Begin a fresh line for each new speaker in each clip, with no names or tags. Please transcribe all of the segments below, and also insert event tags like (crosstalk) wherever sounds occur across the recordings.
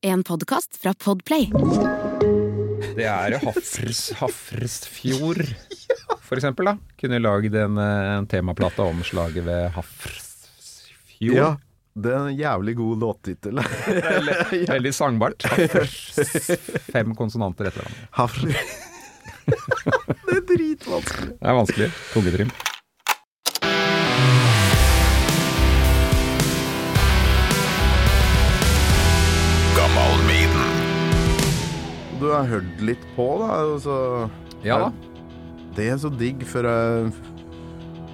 En podkast fra Podplay.
Det er Hafrs, Hafrsfjord, for eksempel. da Kunne lagd en, eh, en temaplate om slaget ved Hafrsfjord.
Ja, det er en jævlig god låttittel. (laughs)
Veldig, veldig sangbart. Hafrs, fem konsonanter etter hverandre.
Hafr. (laughs) det er dritvanskelig.
Det er vanskelig. Tungetrim.
Du har hørt litt på, da. Altså,
Ja da.
Det er så digg, for jeg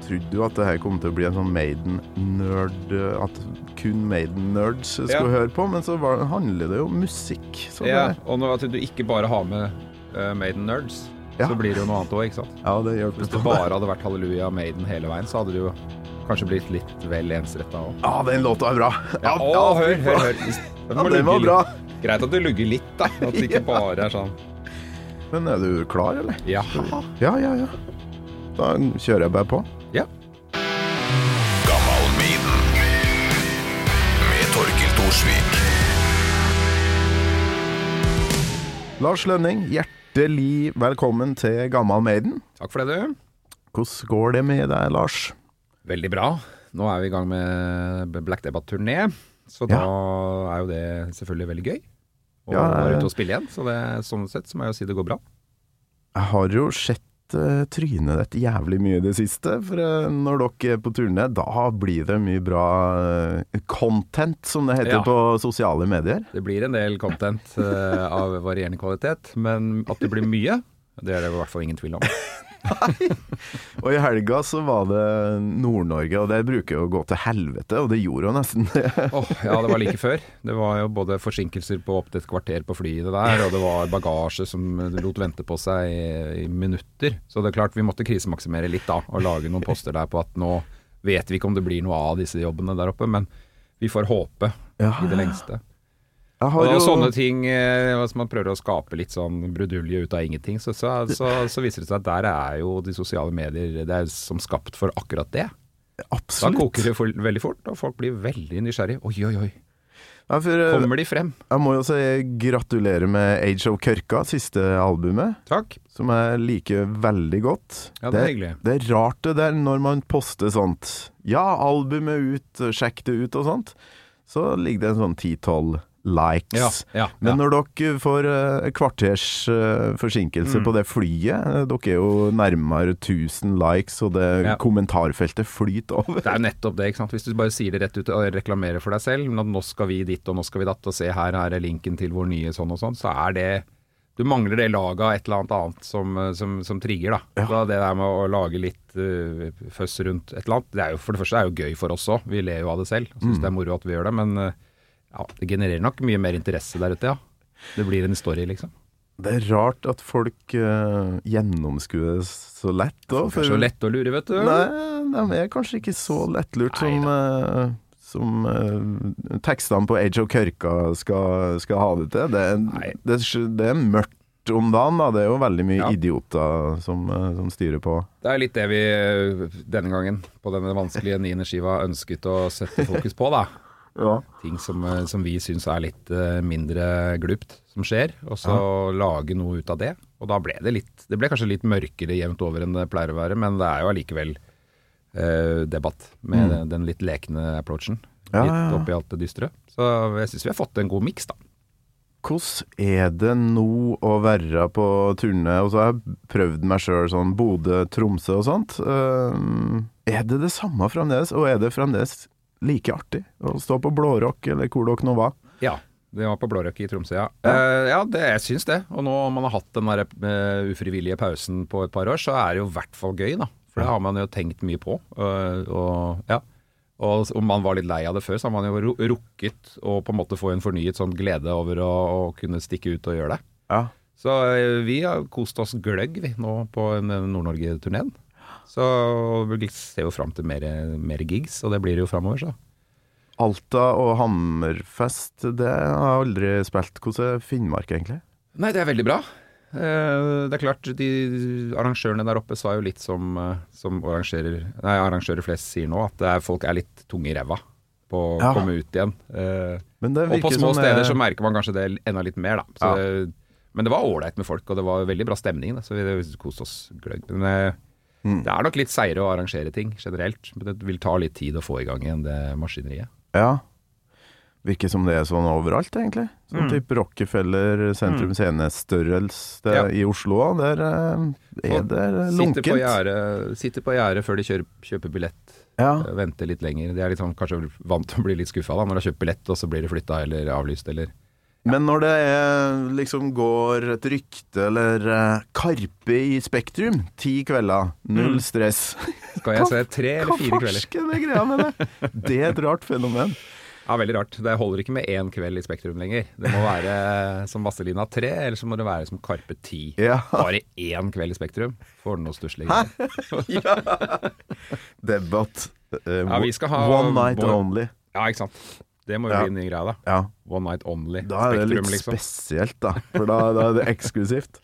trodde jo at det her kom til å bli en sånn Maiden-nerd At kun Maiden-nerds skulle
Ja.
høre på, men så var, handler det jo om musikk. Så
Ja,
det,
og når du ikke bare har med uh, Maiden Nerds,
Ja.
så blir det jo noe annet òg, ikke sant.
ja, det hjelper
Hvis det bare hadde vært Halleluja Maiden hele veien, så hadde det jo kanskje blitt litt vel ensretta òg.
Ja, den låta er bra.
Ja, å, hør, hør, hør. Den
Ja, den var bra.
Greit at du lugger litt, da. (laughs) At det ikke bare er sånn
Men er du klar, eller?
Ja.
Ja, ja, ja. Da kjører jeg bare på.
ja.
med Torkil Thorsvik.
Lars Lønning, hjertelig velkommen til Gammal Maiden.
Takk for det, du.
Hvordan går det med deg, Lars?
Veldig bra. Nå er vi i gang med Black Debate-turné, så da er jo det selvfølgelig veldig gøy. Og
Ja, eh,
ute og spille igjen, så det, sånn sett så må jeg jo si det går bra.
Jeg har jo sett eh, trynet ditt jævlig mye i det siste. For eh, når dere er på turné, da blir det mye bra eh, content, som det heter
Ja.
på sosiale medier.
Det blir en del content av varierende kvalitet, men at det blir mye, det er det i hvert fall ingen tvil om. (laughs)
Og i helga så var det Nord-Norge, og det bruker jo å gå til helvete, og det gjorde jo nesten det.
oh, ja, det var like før. Det var jo både forsinkelser på opptil et kvarter på flyet der, og det var bagasje som lot vente på seg i, i minutter. Så det er klart vi måtte krisemaksimere litt da, og lage noen poster der på at nå vet vi ikke om det blir noe av disse jobbene der oppe, men vi får håpe
Ja,
i det lengste. Og
har
jo sånne ting eh, hvis man prøver å skape litt sånn brudulje ut av ingenting, så, så, så, så viser det seg at der er jo de sosiale medier det er som skapt for akkurat det.
Absolutt.
Da koker det for, veldig fort, og folk blir veldig nysgjerrige. Oi, oi, oi.
Ja, for, eh,
Kommer de frem?
jeg må jo si gratulerer med Age of Kørka, siste albumet,
Takk.
som jeg liker veldig godt.
Ja, det er hyggelig.
Det er rart det der når man poster sånt. Ja, albumet ut, sjekk det ut og sånt. Så ligger det en sånn 10-12 likes.
Ja, ja,
Men når dere får eh, kvarters eh, forsinkelse
Mm.
på det flyet, eh, dere er jo nærmere 1000 likes, og det kommentarfeltet flyter over.
Det er jo nettopp det. ikke sant? Hvis du bare sier det rett ut og reklamerer for deg selv, nå skal vi dit og nå skal vi datt, og se her, her er linken til vår nye sånn og sånn, så er det Du mangler det laget av et eller annet annet som, som, som trigger, da.
Ja.
da det der med å lage litt uh, føss rundt et eller annet, det er jo for det første er jo gøy for oss òg. Vi ler jo av det selv og syns det er moro at vi gjør det, men uh, ja, det genererer nok mye mer interesse der ute, ja. Det blir en story, liksom.
Det er rart at folk uh, gjennomskuer det så lett. da,
er så lett å lure, vet du.
Nei, de er kanskje ikke så lettlurt som, uh, som uh, tekstene på Age of Kørka skal, skal ha det til. Det er, det, det er mørkt om dagen, da. Det er jo veldig mye
Ja.
idioter som, som styrer på.
Det er litt det vi denne gangen, på denne vanskelige niende skiva, ønsket å sette fokus på, da. Ting som, eh, som vi syns er litt eh, mindre glupt som skjer, og så lage noe ut av det. Og da ble det litt Det ble kanskje litt mørkere jevnt over enn det pleier å være, men det er jo allikevel eh, debatt med den, den litt lekne approachen.
Ja,
litt
ja, ja.
oppi alt det dystre. Så jeg syns vi har fått en god miks, da.
Hvordan er det nå å være på turné? Og så har jeg prøvd meg sjøl sånn Bodø, Tromsø og sånt. Eh, er det det samme fremdeles, og er det fremdeles like artig å stå på Blårock, eller hvor dere nå var?
Ja. Det var på blårock i Tromsø, ja. Eh, ja, det, jeg syns det. Og nå om man har hatt den der uh, ufrivillige pausen på et par år, så er det jo i hvert fall gøy, da. For det har man jo tenkt mye på. Uh, og ja. Og om man var litt lei av det før, så har man jo rukket å på en måte få en fornyet sånn glede over å, å kunne stikke ut og gjøre det.
Ja.
Så vi har kost oss gløgg vi nå på Nord-Norge-turneen. Så vi ser jo fram til mer, mer gigs, og det blir det jo framover, så.
Alta og Hammerfest, det har jeg aldri spilt. Hvordan er Finnmark, egentlig?
Nei, det er veldig bra. Eh, Det er klart, de arrangørene der oppe sa jo litt som, eh, som arrangører, nei, arrangører flest sier nå, at det er, folk er litt tunge i ræva på å
Ja.
komme ut igjen. Eh,
Men det
og på små steder så merker man kanskje det enda litt mer, da. Så
Ja.
men det var ålreit med folk, og det var veldig bra stemning, da, så vi koste oss gløgg. Men
Mm.
det er nok litt seigere å arrangere ting generelt. Men det vil ta litt tid å få i gang igjen det maskineriet.
Ja. Virker som det er sånn overalt, egentlig. Sånn
Mm.
type Rockefeller sentrum scene-størrelse
Ja.
i Oslo òg. Der eh, er det lunkent.
sitter på gjerdet før de kjører, kjøper billett.
Ja.
eh, Venter litt lenger. De er litt sånn, kanskje vant til å bli litt skuffa når de har kjøpt billett, og så blir det flytta eller avlyst eller
Men når det er, liksom går et rykte eller uh, Karpe i Spektrum, ti kvelder, null
Mm.
stress. (laughs)
Skal jeg se tre eller fire kvelder?
Hva farsken er greia med det? Det er et rart fenomen. (laughs)
Ja, veldig rart. Det holder ikke med én kveld i Spektrum lenger. Det må være som Vazelina 3, eller så må det være som Karpe 10.
Ja.
Bare én kveld i Spektrum får noe stusslig. (laughs)
Debatt. Uh,
Ja, ha
One night only.
Ja, ikke sant. Det må jo bli en ny greie, da.
Ja.
One night only.
Da er det
Spektrum,
litt
liksom.
spesielt, da. For da, da er det eksklusivt.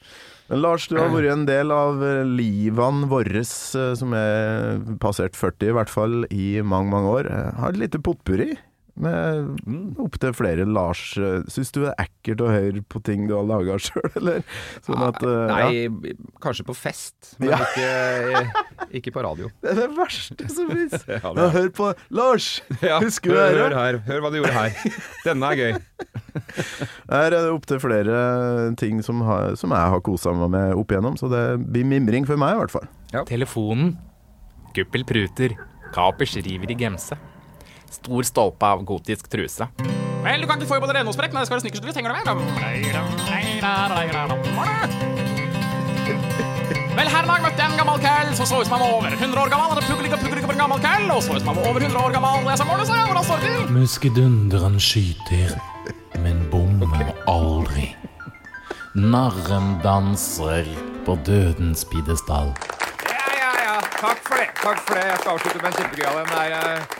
Men Lars, du har vært en del av eh, livene våre eh, som er passert 40, i hvert fall i mange, mange år. Eh, Har et lite potpurri med
Mm.
opptil flere Lars. Syns du det er ekkelt å høre på ting du har laga sjøl, eller? Sånn at, Nei, ja.
Nei, kanskje på fest, men
Ja.
ikke, ikke på radio.
Det er det verste som fins! (laughs)
Ja,
Ja, hør på Lars!
Ja,
Husker du
hør,
det?
hør her. Hør hva du gjorde her. Denne er gøy. (laughs)
Her er det opptil flere ting som, har, som jeg har kosa meg med opp igjennom, så det blir mimring for meg, i hvert fall.
Telefonen. Guppel pruter. Kapers river i gemse. Stor stolpe av gotisk truse. Vel, du kan ikke få i både rene og sprekk. det skal være snickersdrift, henger det med? Vel, her en dag møtte jeg en gammel kæll som så ut som han var over 100 år gammel. Hadde puggelikk og puggelikk på en gammel kæll og så ut som han var over 100 år gammel. Og jeg sa, Morne, sa jeg, hvordan står det til?
Muskedunderen skyter, men bommer aldri. Narren danser på dødens pidestall.
Ja, ja, ja. Takk for det. Takk for det. Jeg skal avslutte med en kjempegøyal en.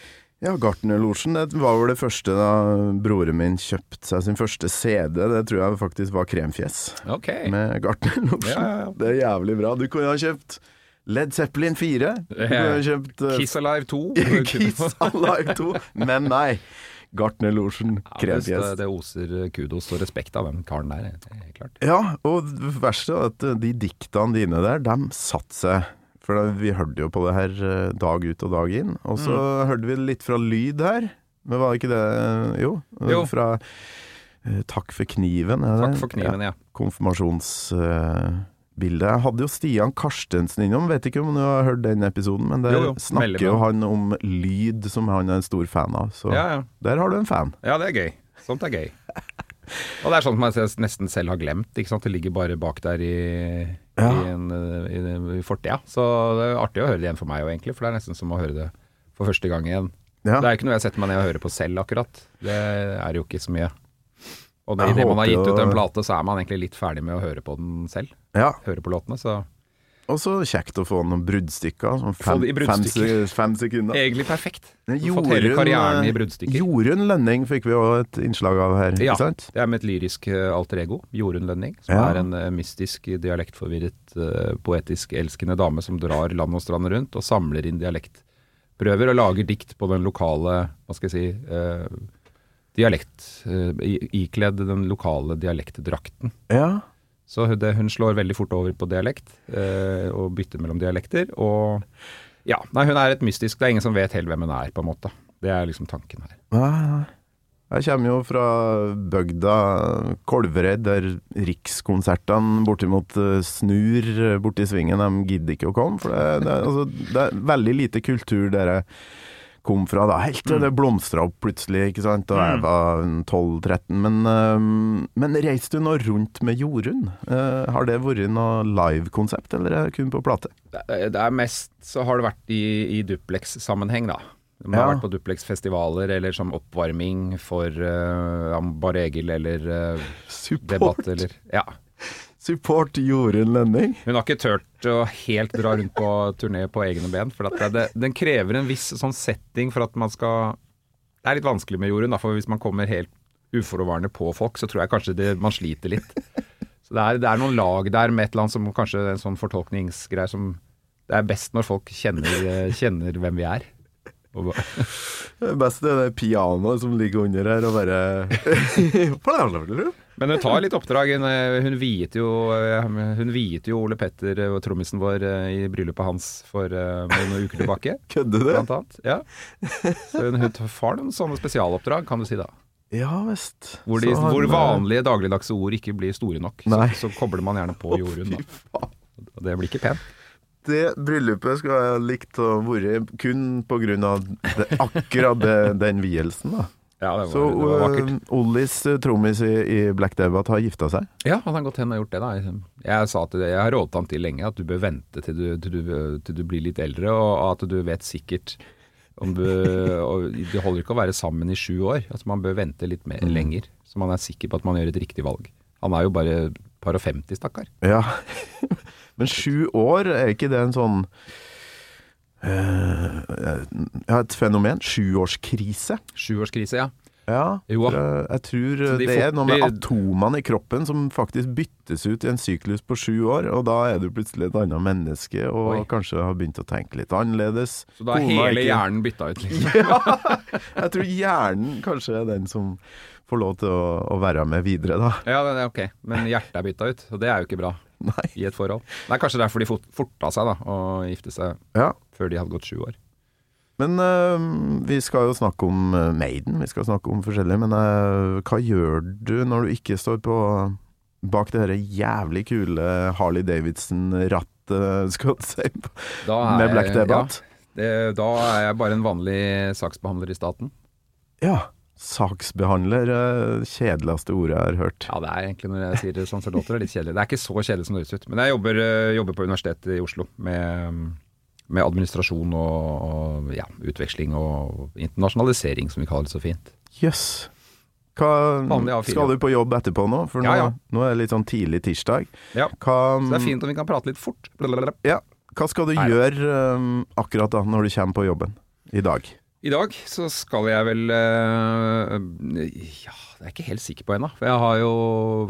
Ja,
Gartnerlosjen, det var vel det første da broren min kjøpte seg sin første CD. Det tror jeg faktisk var Kremfjes
Ok.
med Gartnerlosjen.
Ja, ja, ja.
Det er jævlig bra. Du kunne ha kjøpt Led Zeppelin 4. Du kunne ha kjøpt uh,
Kiss Alive 2. (laughs)
Kiss Alive 2. Men nei. Gartnerlosjen
Ja, det,
Kremfjes.
det oser kudos og respekt av den karen der. Er helt klart.
Ja, og det verste er at de diktene dine der, de satte seg. For da, vi hørte jo på det her eh, dag ut og dag inn. Og så
Mm.
hørte vi litt fra lyd her. Men var det ikke det Jo.
Jo.
Fra uh, Takk for kniven. det?
Takk for kniven, ja.
Konfirmasjonsbildet. jeg hadde jo Stian Karstensen innom, vet ikke om du har hørt den episoden, men der
Jo, jo.
snakker jo han om lyd, som han er en stor fan av. Så
Ja, ja.
der har du en fan.
Ja, det er gøy. Sånt er gøy. (laughs) Og det er sånt man nesten selv har glemt. Ikke sant? Det ligger bare bak der i,
Ja.
i, en, eh, i, i fortida. Så det er artig å høre det igjen for meg òg, egentlig. For det er nesten som å høre det for første gang igjen.
Ja.
Det er ikke noe jeg setter meg ned og hører på selv, akkurat. Det er jo ikke så mye. Og idet man har gitt ut en plate, så er man egentlig litt ferdig med å høre på den selv.
ja.
Høre på låtene, så
Og så kjekt å få noen bruddstykker. Sånn fem,
i
fem,
bruddstykker.
fem sekunder.
Egentlig perfekt. Fått hele karrieren i bruddstykker.
Jorunn Lønning fikk vi òg et innslag av her,
Ja, det er med et lyrisk eh, alter ego, Jorunn Lønning, som
Ja.
er en eh, mystisk, dialektforvirret, eh, poetisk elskende dame som drar land og strand rundt og samler inn dialektprøver og lager dikt på den lokale, hva skal jeg si, eh, dialekt, eh, ikledd den lokale dialektdrakten.
Ja.
Så det, hun slår veldig fort over på dialekt, eh, og bytter mellom dialekter. Og ja, nei, hun er et mystisk Det er ingen som vet helt hvem hun er, på en måte. Det er liksom tanken her.
Nei, Jeg kommer jo fra bygda Kolvereid, der rikskonsertene bortimot eh, snur borti svingen. De gidder ikke å komme, for det, det, altså, det er veldig lite kultur der jeg kom fra da. Helt til det blomstra opp plutselig, ikke sant, da jeg var 12-13. Men, eh, men reiste du nå rundt med Jorunn? Eh, har det vært noe live-konsept, eller er det kun på plate?
Det er- er mest så har det vært i, i duplex-sammenheng, da. De har
Ja.
vært på Duplex-festivaler eller som oppvarming for uh, Bare Egil eller uh,
Support,
debatt eller Ja.
Support Jorunn Lønning.
Hun har ikke turt å helt dra rundt på turné på egne ben. For at det, det, den krever en viss sånn setting for at man skal Det er litt vanskelig med Jorunn, for hvis man kommer helt uforvarende på folk, så tror jeg kanskje det, man sliter litt. Så det er, det er noen lag der med et eller annet som kanskje en sånn fortolkningsgreie som Det er best når folk kjenner, eh, kjenner hvem vi er.
Det beste er det pianoet som ligger under her og bare (laughs) (laughs)
men hun tar litt oppdrag. Hun, eh, viet jo, eh, hun viet jo Ole Petter, eh, og trommisen vår, i bryllupet hans for noen uker tilbake. (laughs)
Kødder du?
blant annet. Ja. Så hun, hun har noen sånne spesialoppdrag, kan du si da.
Ja visst.
Hvor, de,
han,
hvor vanlige dagligdagse ord ikke blir store nok. Så, så kobler man gjerne på Jorunn, da. Og det blir ikke pent.
Det bryllupet skulle jeg likt å være kun av akkurat den vielsen, da.
Ja, det var,
Så
det var vakkert.
uh, Ollis uh, trommis i, i Black Debate har gifta seg.
Ja, han har gått hen og gjort det, da. Jeg sa til det, jeg har rådet han til lenge at du bør vente til du, til du, til du blir litt eldre, og at du vet sikkert om du (laughs) og Det holder ikke å være sammen i sju år. Altså Man bør vente litt mer, lenger, så man er sikker på at man gjør et riktig valg. Han er jo bare par og 50, stakkar.
Ja. (laughs) Men sju år, er ikke det en sånn uh, Ja, et fenomen? Sjuårskrise?
Sjuårskrise, ja.
Ja. Uh, jeg tror
de
det er noe med atomene i kroppen som faktisk byttes ut i en syklus på sju år, og da er du plutselig et annet menneske og
Oi.
kanskje har begynt å tenke litt annerledes.
Så da er
Kona
hele
ikke-
hjernen bytta ut, liksom. (laughs)
Jeg tror hjernen kanskje er den som får lov til å, å være med videre, da.
Ja, det er ok. Men hjertet er bytta ut, og det er jo ikke bra (laughs)
Nei.
i et forhold. Det er kanskje derfor de fort- forta seg da, å gifte seg
Ja.
Før de hadde gått sju år.
Men øh, vi skal jo snakke om øh, Maiden, vi skal snakke om forskjellig, men øh, hva gjør du når du ikke står på bak det her jævlig kule Harley Davidson-rattet, skal du si, med Black Debate?
Ja, det, da er jeg bare en vanlig saksbehandler i staten.
Ja. Saksbehandler, kjedeligste ordet jeg har hørt.
Ja, det er egentlig når jeg sier det sånn, så låter det litt kjedelig. Det er ikke så kjedelig som det høres ut. Men jeg jobber, jobber på Universitetet i Oslo med, med administrasjon og, og ja, utveksling og internasjonalisering, som vi kaller det så fint.
Jøss. Hva Skal du på jobb etterpå nå? For nå,
Ja, ja.
nå er det litt sånn tidlig tirsdag.
Ja,
Hva,
Så det er fint om vi kan prate litt fort. Blablabla.
Ja. Hva skal du
Nei
gjøre um, akkurat da, når du kommer på jobben i dag?
I dag så skal jeg vel uh, Ja, det er jeg ikke helt sikker på ennå. For jeg har jo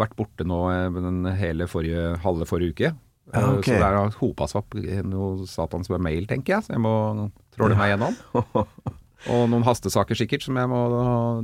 vært borte nå eh, den hele forrige, halve forrige uke. Eh,
Ja, okay.
Så det har hopa seg opp noe satans med mail, tenker jeg. Så jeg må tråle meg gjennom. Og noen hastesaker sikkert som jeg må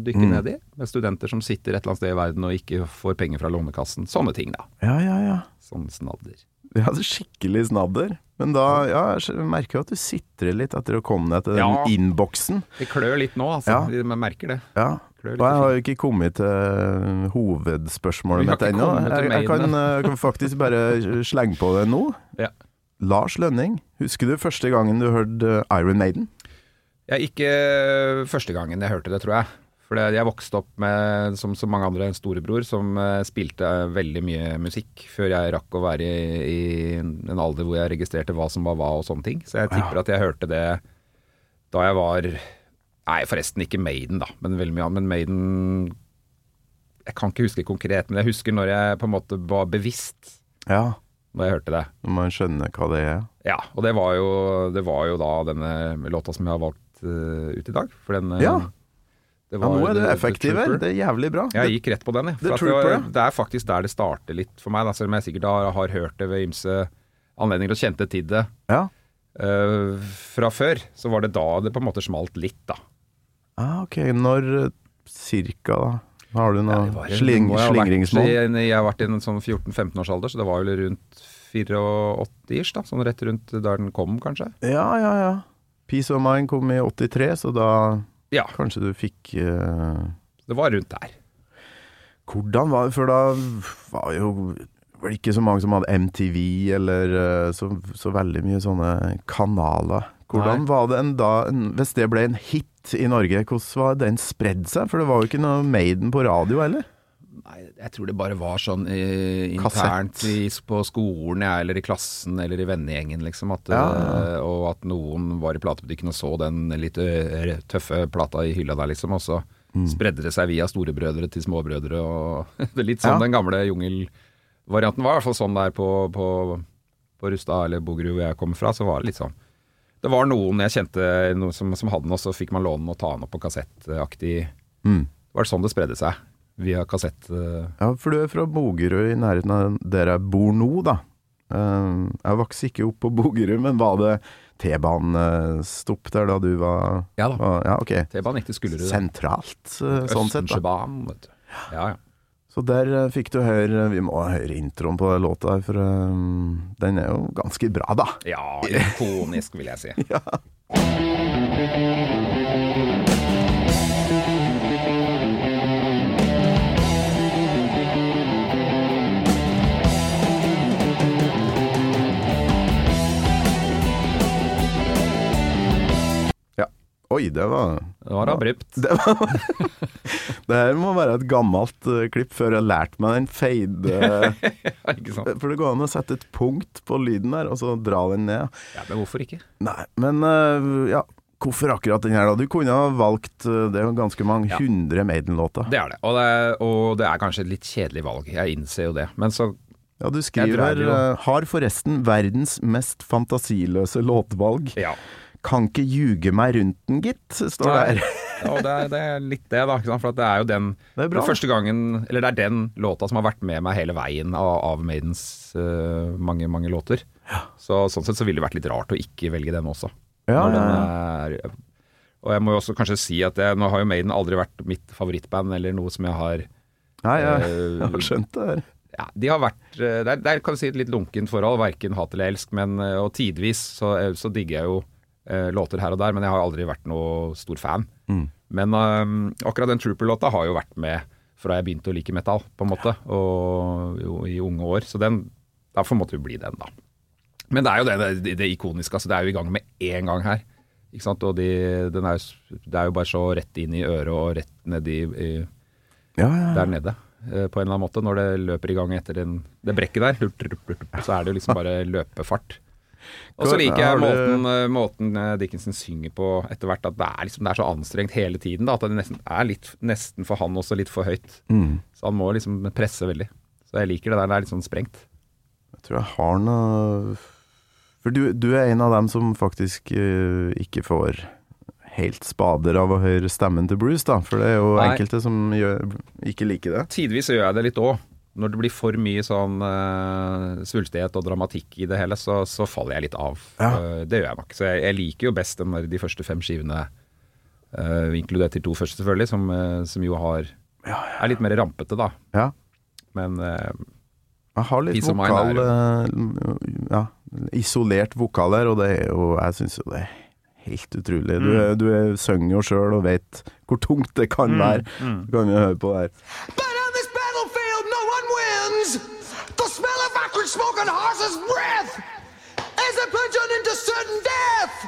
dykke
Mm.
ned i. Med studenter som sitter et eller annet sted i verden og ikke får penger fra Lånekassen. Sånne ting, da.
Ja, ja, ja.
Sånn snadder. (laughs)
Ja, skikkelig snadder. Men da, ja, jeg merker jo at du sitrer litt etter å komme deg til den
Ja.
innboksen.
Det klør litt nå, altså.
Ja.
Jeg merker det.
Ja. Og jeg har jo ikke kommet til hovedspørsmålet
Vi har
mitt ennå. Jeg, jeg kan, eh, kan faktisk bare slenge på det nå.
Ja.
Lars Lønning, husker du første gangen du hørte eh, Iron Maiden?
Ja, ikke første gangen jeg hørte det, tror jeg. For jeg vokste opp med, som så mange andre, en storebror som eh, spilte veldig mye musikk før jeg rakk å være i, i en alder hvor jeg registrerte hva som var hva og sånne ting. Så jeg tipper at jeg hørte det da jeg var Nei, forresten ikke Maiden, da, men veldig mye annet. Men Maiden Jeg kan ikke huske konkret, men jeg husker når jeg på en måte var bevisst
Ja,
når jeg hørte det.
når man skjønner hva det er.
Ja, og det var jo, det var jo da denne låta som jeg har valgt uh, ut i dag. For den uh,
Ja. Ja, nå er du effektiv her. Det er jævlig bra.
Jeg gikk rett på den, jeg. For det, var, det er faktisk der det starter litt for meg. Da, selv om jeg sikkert har, har hørt det ved ymse anledninger og kjente til det
Ja.
uh, fra før. Så var det da det på en måte smalt litt, da.
Ah, ok, når eh, cirka da? Har du noe
ja,
sling, slingringsmål?
Jeg har vært i en sånn 14-15 års alder, så det var vel rundt 84-ish, da. Sånn rett rundt der den kom, kanskje.
Ja, ja, ja. Peace of Mind kom i 83, så da
Ja,
kanskje du fikk eh,
det var rundt der.
Hvordan var det? For da var jo det ikke så mange som hadde MTV, eller eh, så, så veldig mye sånne kanaler. Hvordan
Nei.
var det en da en, Hvis det ble en hit i Norge, hvordan var den spredd seg? For det var jo ikke noe Maiden på radio heller?
Nei, jeg tror det bare var sånn eh, internt i, på skolen ja, eller i klassen eller i vennegjengen, liksom. At,
Ja.
ja. og at noen var i platebutikken og så den litt tøffe plata i hylla der, liksom. Og så
Mm.
spredde det seg via storebrødre til småbrødre og (laughs) Det er litt sånn den gamle jungelvarianten var. I hvert fall sånn der på, på, på Rustad eller Bogerud hvor jeg kommer fra, så var det litt sånn. Det var noen jeg kjente noen som, som hadde den, og så fikk man låne den og ta den opp på kassettaktig.
Mm.
Det var sånn det spredde seg. Via kassett. eh,
Ja, for du er fra Bogerud, i nærheten av der jeg bor nå, da. Eh, jeg vokste ikke opp på Bogerud, men var det T-banestopp der da du var
Ja da.
var- Ja, ok.
T-banen gikk til Skullerud.
Sentralt, eh, sånn sett.
Østensjøbanen, vet du. Ja, ja.
Så der eh, fikk du høre Vi må høre introen på den låta her, for eh, den er jo ganske bra, da.
Ja, ikonisk, vil jeg si. (laughs)
Ja. Oi, det var
Det var abrupt. (laughs)
Det her må være et gammelt uh, klipp før jeg lærte meg den fade (laughs)
ikke sant?
For det går an å sette et punkt på lyden der, og så dra den ned.
Ja, men hvorfor ikke?
Nei, men uh, ja Hvorfor akkurat den her, da? Du kunne ha valgt uh, Det er jo ganske mange
Ja.
hundre Maiden-låter.
Det er det. Og, det er. og det er kanskje et litt kjedelig valg, jeg innser jo det. Men så
Ja, du skriver her Har forresten verdens mest fantasiløse låtvalg.
ja.
Kan ikke ljuge meg rundt den, gitt, står det her.
Ja, og det er, det er litt det, da. For det er jo den
Det er.
Første gangen Eller det er den låta som har vært med meg hele veien av, av Maidens uh, mange, mange låter. Så sånn sett så ville det vært litt rart å ikke velge den også.
Ja,
den er, og jeg må jo også kanskje si at jeg, nå har jo Maiden aldri vært mitt favorittband, eller noe som jeg har
Nei, jeg,
eh, (laughs)
jeg har skjønt det her.
ja, de har vært eh, Det er, det er kan du si et litt lunkent forhold, verken hat eller elsk, men og tidvis så, så digger jeg jo eh, låter her og der, men jeg har aldri vært noe stor fan.
Mm.
Men eh, akkurat den Trooper-låta har jo vært med fra jeg begynte å like metall, på en måte, og jo, i unge år. Så den Derfor måtte vi bli den, da. Men det er jo det, det, det ikoniske. Altså, det er jo i gang med én gang her. Ikke sant? Og de, den er jo, det er jo bare så rett inn i øret og rett nedi i,
Ja, ja.
der nede, eh, på en eller annen måte. Når det løper i gang etter den, det brekket der, så er det jo liksom bare løpefart. Og så liker jeg måten, eh, måten eh, Dickinson synger på etter hvert, at det er, liksom, det er så anstrengt hele tiden. Da, at det nesten er litt, nesten for han også litt for høyt.
Mm.
Så han må liksom presse veldig. Så jeg liker det der, det er litt sånn sprengt.
Jeg tror jeg har noe For du, du er en av dem som faktisk uh, ikke får helt spader av å høre stemmen til Bruce, da. For det er jo
Nei.
enkelte som gjør, ikke liker det.
Tidvis gjør jeg det litt òg. Når det blir for mye sånn uh, svulstighet og dramatikk i det hele, så, så faller jeg litt av.
Ja.
Uh, det gjør jeg nok. Så jeg, jeg liker jo best den der, de første fem skivene, uh, inkludert de to første selvfølgelig, som, som jo har er litt mer rampete, da.
Ja.
Men
Jeg har litt vokal Ja, isolert vokal her, og det er jo Jeg syns jo det er helt utrolig. Du,
Mm.
du er, synger jo sjøl og vet hvor tungt det kan være.
mm.
Så kan vi høre på det her.
And horse's breath as they plunge on into certain death. (laughs)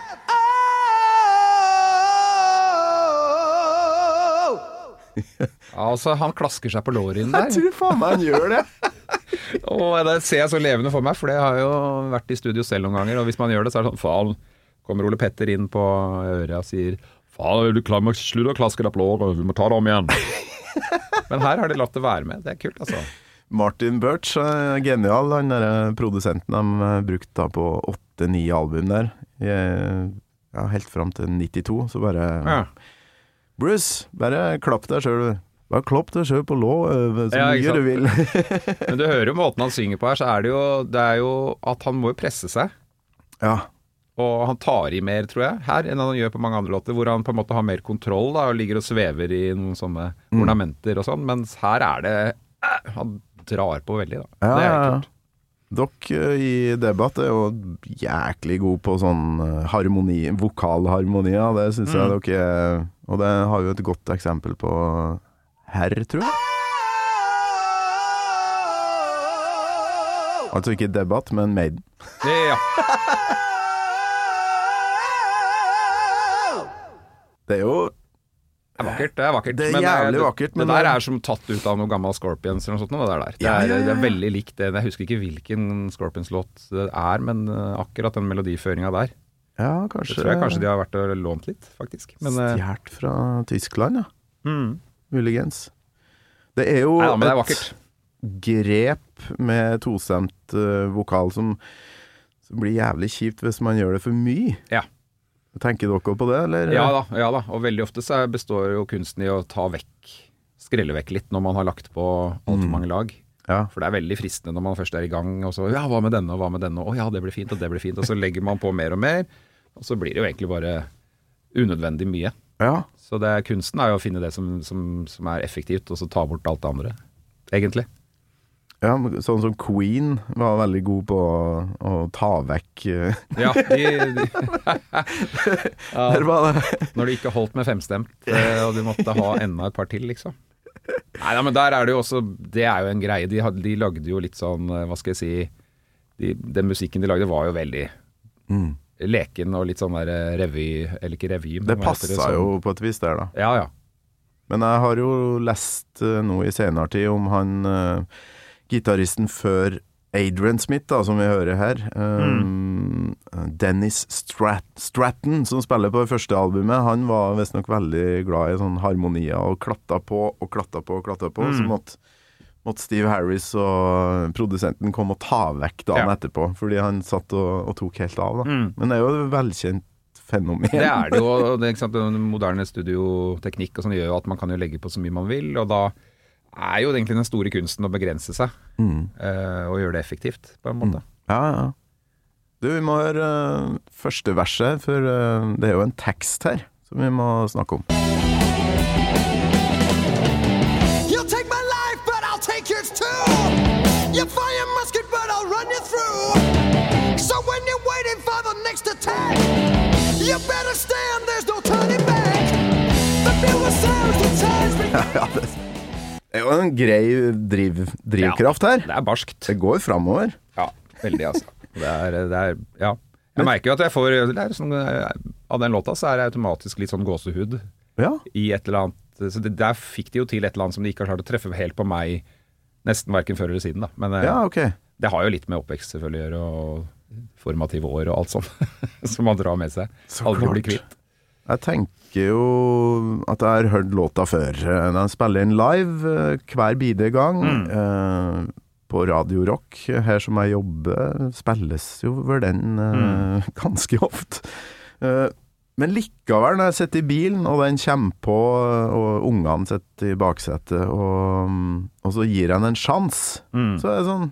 Oh!
altså, han klasker seg på låret inn
Jeg tror faen meg han gjør det! (laughs)
Og det ser jeg så levende for meg, for det har jeg jo vært i studio selv noen ganger. Og hvis man gjør det, så er det sånn Faen, kommer Ole Petter inn på øret og sier Faen, slutt du klar med å slutte å klaske deg på låret, vi må ta det om igjen. (laughs) Men her har de latt det være med. Det er kult, altså.
Martin Birch er genial, han der produsenten de eh, brukte på åtte-ni album der. Ja, helt fram til 92, så bare
Ja.
Bruce, bare klapp deg sjøl, du. Bare klopp deg sjøl på lå, så
Ja,
mye du vil. (laughs)
Men du hører jo måten han synger på her, så er det jo, det er jo at han må jo presse seg.
ja.
Og han tar i mer, tror jeg, her enn han gjør på mange andre låter, hvor han på en måte har mer kontroll da, og ligger og svever i noen sånne
Mm.
ornamenter og sånn, mens her er det eh, Han drar på veldig, da.
Ja,
det er kult.
Dere eh, i debatt er jo jæklig gode på sånn eh, harmoni, vokalharmonier. Det syns jeg
Mm.
dere er Og det har jo et godt eksempel på herr, tror jeg. Altså ikke debatt, men Maiden.
Ja. (laughs)
Det er jo
Det er vakkert. Det er vakkert.
Det er jævlig vakkert, men
det der er som tatt ut av noe gammel Scorpions eller noe sånt. Det, der. Det, er,
ja, ja,
det er veldig likt det. Jeg husker ikke hvilken Scorpions-låt det er, men eh, akkurat den melodiføringa der.
Ja,
Det tror jeg kanskje de har vært og lånt litt, faktisk. Eh,
Stjålet fra Tyskland, ja.
mm.
Muligens. Det er jo
Nei det er
et grep med tostemt uh, vokal som, som blir jævlig kjipt hvis man gjør det for mye.
Ja.
Tenker dere på det, eller?
Ja da, ja da. Og veldig ofte så består jo kunsten i å ta vekk Skrelle vekk litt når man har lagt på altfor
Mm.
mange lag.
Ja.
For det er veldig fristende når man først er i gang, og så Ja, hva med denne, og hva med denne? Å ja, det blir fint, og det blir fint. Og så legger man på mer og mer, og så blir det jo egentlig bare unødvendig mye.
ja.
Så det kunsten er jo å finne det som, som, som er effektivt, og så ta bort alt det andre. Egentlig.
Ja, sånn som Queen var veldig god på å, å ta vekk eh,
Ja, de, de, (laughs)
det
når de ikke holdt med femstemt, eh, og du måtte ha enda et par til, liksom. Nei, ja, men der er det jo også Det er jo en greie. De, hadde, de lagde jo litt sånn, eh, hva skal jeg si de, Den musikken de lagde var jo veldig
mm.
leken og litt sånn der revy Eller ikke revy, men
Det passa det,
sånn-
jo på et vis der, da.
Ja, ja.
Men jeg har jo lest noe i senere tid om han gitaristen før Adrian Smith, da, som vi hører her. Um, Dennis Strat Stratton, som spiller på det første albumet, han var visstnok veldig glad i sånn harmonier og klatta på og klatta på og klatta på. Så måtte, måtte Steve Harris og produsenten komme og ta vekk dagen
Ja.
etterpå, fordi han satt og, og tok helt av. da.
Mm.
Men det er jo et velkjent fenomen.
Det er det jo. (laughs) og Det, er moderne studioteknikk og sånn gjør jo at man kan jo legge på så mye man vil, og da er jo egentlig den store kunsten å begrense seg
Mm.
eh, og gjøre det effektivt, på en måte.
Ja, ja. Du, vi må høre uh, første verset, for uh, det er jo en tekst her som vi må snakke om.
You'll take my life, but I'll take yours too. You fire musket, but I'll run you through. So when you're waiting for the next attack, you better stand, there's no turning back. The bugle sounds, the times
ja, det er jo en grei driv, drivkraft her.
Ja, Det er barskt.
Det går framover.
Ja, veldig, altså. Det er, det er Ja. Jeg merker jo at jeg får er sånn, eh, Av den låta så er det automatisk litt sånn gåsehud
Ja.
i et eller annet Så det, der fikk de jo til et eller annet som de ikke har klart å treffe helt på meg nesten verken før eller siden, da. Men eh,
ja, ok.
det har jo litt med oppvekst selvfølgelig å gjøre, og formative år og alt sånt (laughs) som man drar med seg.
Så
Aldri
klart.
kvitt.
Jeg tenker jo at jeg har hørt låta før. Den De spiller inn live eh, hver bide gang. eh, på Radio Rock, her som jeg jobber, spilles jo vel den eh, (laughs) ganske ofte. Eh, men likevel, når jeg sitter i bilen, og den kommer på, og ungene sitter i baksetet, og, og så gir jeg den en sjanse, så er det sånn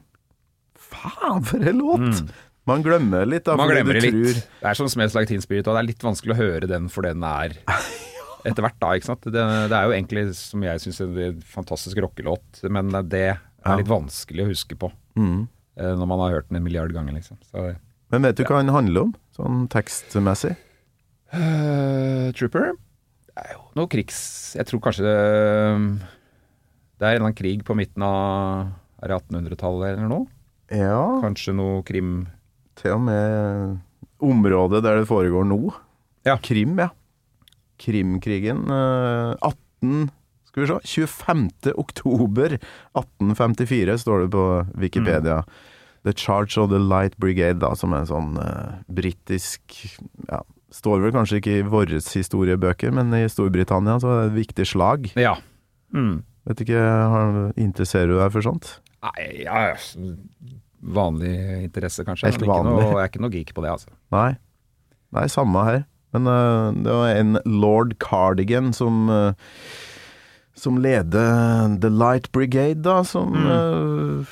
Faen, for en låt! Man glemmer litt, da.
Man glemmer det
du
litt. Det er som Smells Like Teen Spirit, og det er litt vanskelig å høre den for den er (laughs) etter hvert, da. ikke sant? Det, det er jo egentlig, som jeg syns, en fantastisk rockelåt, men det er litt vanskelig å huske på
Mm.
eh, når man har hørt den en milliard ganger, liksom. Så,
Men vet du hva den handler om, sånn tekstmessig?
Uh, Trooper Det er jo noe krigs... Jeg tror kanskje det, det er en eller annen krig på midten av Er 1800-tallet eller noe?
Ja,
Kanskje noe krim
til og med området der det foregår nå.
Ja.
Krim, ja. Krimkrigen. eh, 18 Skal vi se 25. oktober 1854 står det på Wikipedia. The Charge of the Light Brigade, da, som er en sånn uh, britisk ja, Står vel kanskje ikke i våre historiebøker, men i Storbritannia så er det et viktig slag.
Ja. Mm.
Vet ikke, har, Interesserer du deg for sånt?
Nei, ja, vanlig interesse kanskje.
Helt vanlig.
Noe, jeg er ikke noe geek på det, altså.
Nei. Nei, samme her. Men uh, det var en lord Cardigan som uh, Som leder The Light Brigade, da, som øh,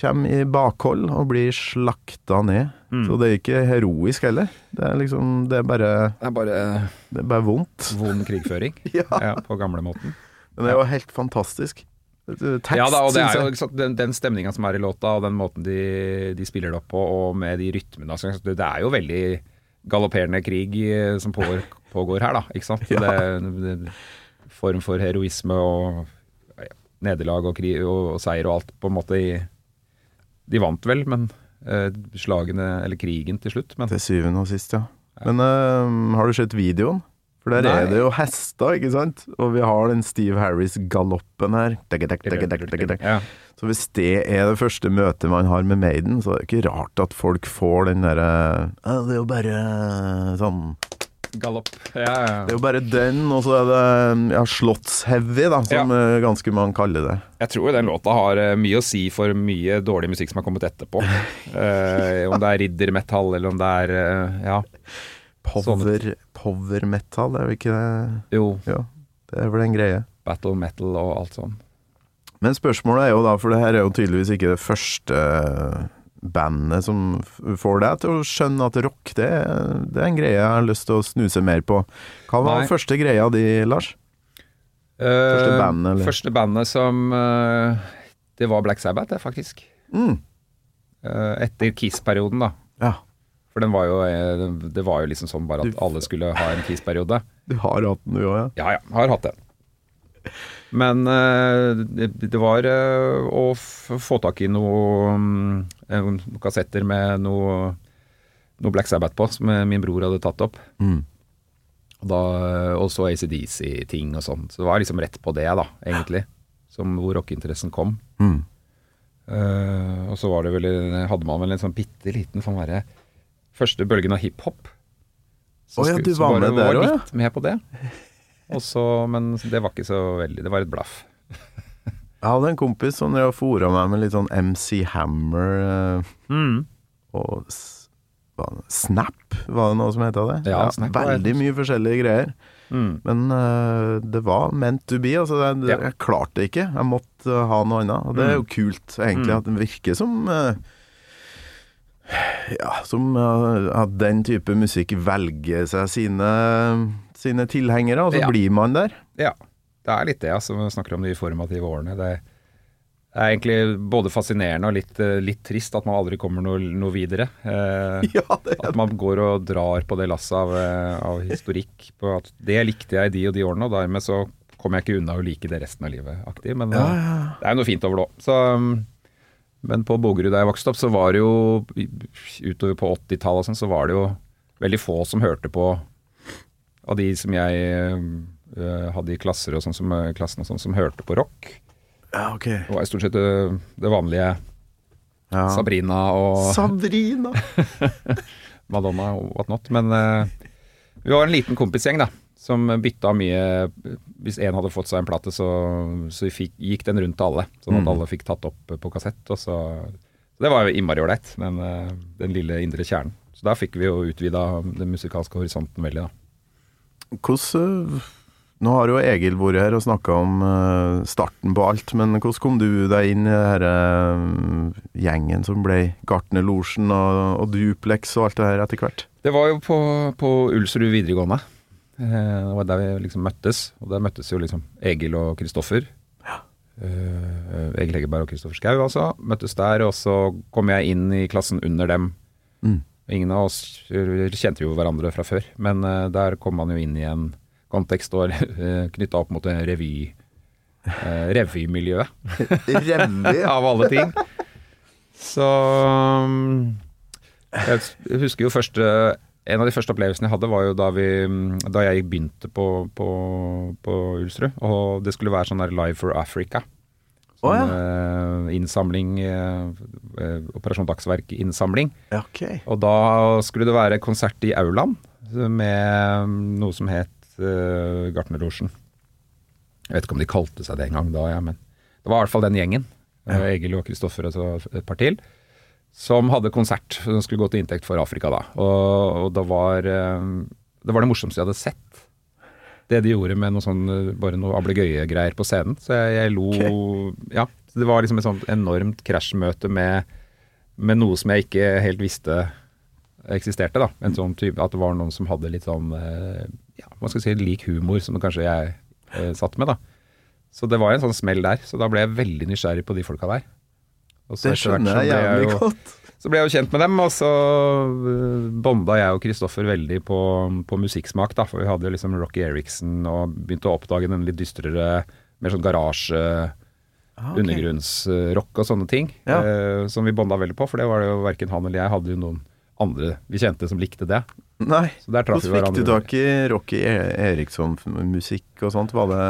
kommer i bakhold og blir slakta ned. Så det er ikke heroisk heller. Det er liksom Det er bare,
Det er bare
det er bare vondt.
vond krigføring (laughs)
Ja.
ja, på gamlemåten.
Men det er jo helt fantastisk. Tekst,
Ja da, og det er jo den, den stemninga som er i låta, og den måten de, de spiller det opp på, og med de rytmene altså, det, er jo veldig galopperende krig eh, som pågår, pågår her, da. Ikke sant? (laughs)
Ja.
Det, det, form for heroisme og ja, nederlag og, krig, og, og seier og alt, på en måte i De vant vel, men eh, slagene, eller krigen til slutt, men
Til syvende og sist, ja. Men eh, har du sett videoen? For der
Nei.
er det jo hester, ikke sant? Og vi har den Steve Harris-galoppen her.
Ja.
Så hvis det er det første møtet man har med Maiden, så er det ikke rart at folk får den derre Det er jo bare sånn
Galopp. Ja, ja.
Det er jo bare den, og så er det ja, slottsheavy, da, som ja. ganske mange kaller det.
Jeg tror jo den låta har eh, mye å si for mye dårlig musikk som har kommet etterpå. (laughs) Eh, om det er riddermetall, eller om det er eh, Ja,
Power, power metal, er jo ikke det
jo,
Ja, det er vel en greie.
battle metal og alt sånn.
Men spørsmålet er jo da, for det her er jo tydeligvis ikke det første bandet som får deg til å skjønne at rock, det, det er en greie jeg har lyst til å snuse mer på. Hva var
Nei.
første greia di, Lars? Første bandet, eller?
Første bandet som uh, Det var Black Sabbath, det, faktisk.
Mm.
Uh, etter Kiss-perioden, da.
Ja.
For den var jo, eh, det var jo liksom sånn bare at alle skulle ha en Kiss-periode.
Du har hatt den, du òg, ja?
Ja ja, har hatt den. Men eh, det, var eh, å få tak i mm, noen kassetter med noe, noe Black Sabbath på, som min bror hadde tatt opp.
Mm.
Og så ACDC-ting og sånn. Så det var liksom rett på det, da, egentlig. Som hvor rockeinteressen kom.
Mm.
Uh, og så var det vel, hadde man vel en sånn bitte liten sånn derre Første bølgen av hiphop. Så
oh, ja, du
så
var med der også, ja?
litt med på det. Også, men det var ikke så veldig Det var et blaff.
Jeg hadde en kompis som drev fora meg med litt sånn MC Hammer mm. og Snap, var det noe som het det?
Ja, Snap var
veldig mye forskjellige greier.
Mm.
Men uh, det var meant to be. Altså, det, det,
Ja.
Jeg klarte det ikke. Jeg måtte uh, ha noe annet. Og det er jo kult, egentlig, at det virker som eh, Ja, som eh, at den type musikk velger seg sine, sine tilhengere, og så
Ja.
blir man der.
Ja, det er litt det, altså. Vi snakker om de formative årene. Det er egentlig både fascinerende og litt, eh, litt trist at man aldri kommer noe, noe videre. Eh, (laughs)
Ja, det
At man går og drar på det lasset av, eh, av historikk. På at det likte jeg i de og de årene, og dermed så kommer jeg ikke unna å like det resten av livet aktig. Men
Ja, ja.
det er jo noe fint over det òg. Så Men på Bogerud da jeg vokste opp, så var det jo utover på 80-tallet og sånn, så var det jo veldig få som hørte på av de som jeg uh, hadde i klasser og sånn som, eh, klassen og sånn, som hørte på rock.
ja, ok.
Det var stort sett det, det vanlige
Ja.
Sabrina og (laughs)
Sabrina!
Madonna og whatnot. Men uh, vi var en liten kompisgjeng da, som bytta mye Hvis én hadde fått seg en plate, så, så fikk, gikk den rundt til alle. Sånn at
Mm.
alle fikk tatt opp på kassett. Og så, så det var jo innmari ålreit, den, eh, den lille indre kjernen. Så da fikk vi jo utvida den musikalske horisonten veldig, da.
Hvordan eh, Nå har jo Egil vært her og snakka om eh, starten på alt, men hvordan kom du deg inn i denne gjengen som ble Gartnerlosjen og, og Duplex og alt det her etter hvert?
Det var jo på, på Ulsrud videregående. Eh, Det var der vi liksom møttes. Og der møttes jo liksom Egil og Kristoffer. Ja. Egil Hegerberg og Kristoffer Schou, altså. Møttes der, og så kom jeg inn i klassen under dem.
Mm.
Ingen av oss kjente jo hverandre fra før, men eh, der kom man jo inn i en kontekst og (laughs) knytta opp mot en revy. Revymiljøet, (laughs)
Revy? (laughs)
av alle ting. Så um, Jeg husker jo første En av de første opplevelsene jeg hadde, var jo da, vi, da jeg begynte på, på, på Ulsrud. Og det skulle være sånn der Live for Africa. Sånn, oh, ja. eh, innsamling eh, eh, Operasjon Dagsverk-innsamling.
Okay.
Og da skulle det være konsert i aulaen med noe som het eh, Gartnerlosjen. Jeg vet ikke om de kalte seg det engang da, ja, men det var i hvert fall den gjengen. Ja. Egil og Kristoffer og så et par til. Som hadde konsert som skulle gå til inntekt for Afrika da. Og, og det, var, eh, det var det morsomste jeg hadde sett. Det de gjorde med noe sånn, eh, bare noe ablegøye-greier på scenen. Så jeg, jeg lo Ja. Det var liksom et sånt enormt krasjmøte med, med noe som jeg ikke helt visste eksisterte. da En sånn type At det var noen som hadde litt sånn eh, Ja, man skal si, lik humor som kanskje jeg eh, satt med, da. Så det var en sånn smell der. Så da ble jeg veldig nysgjerrig på de folka der.
Det skjønner jeg jævlig godt. (laughs)
så ble jeg jo kjent med dem, og så uh, bonda jeg og Kristoffer veldig på, på musikksmak, da. For vi hadde jo liksom Rocky Eriksen og begynte å oppdage den litt dystrere, mer sånn garasje,
Ah, ok.
undergrunnsrock og sånne ting.
Ja.
eh, som vi bonda veldig på, for det var det jo verken han eller jeg hadde jo noen andre vi kjente som likte det.
Nei. Hvordan fikk du tak i Rocky E- Eriksson-musikk og sånt? Var det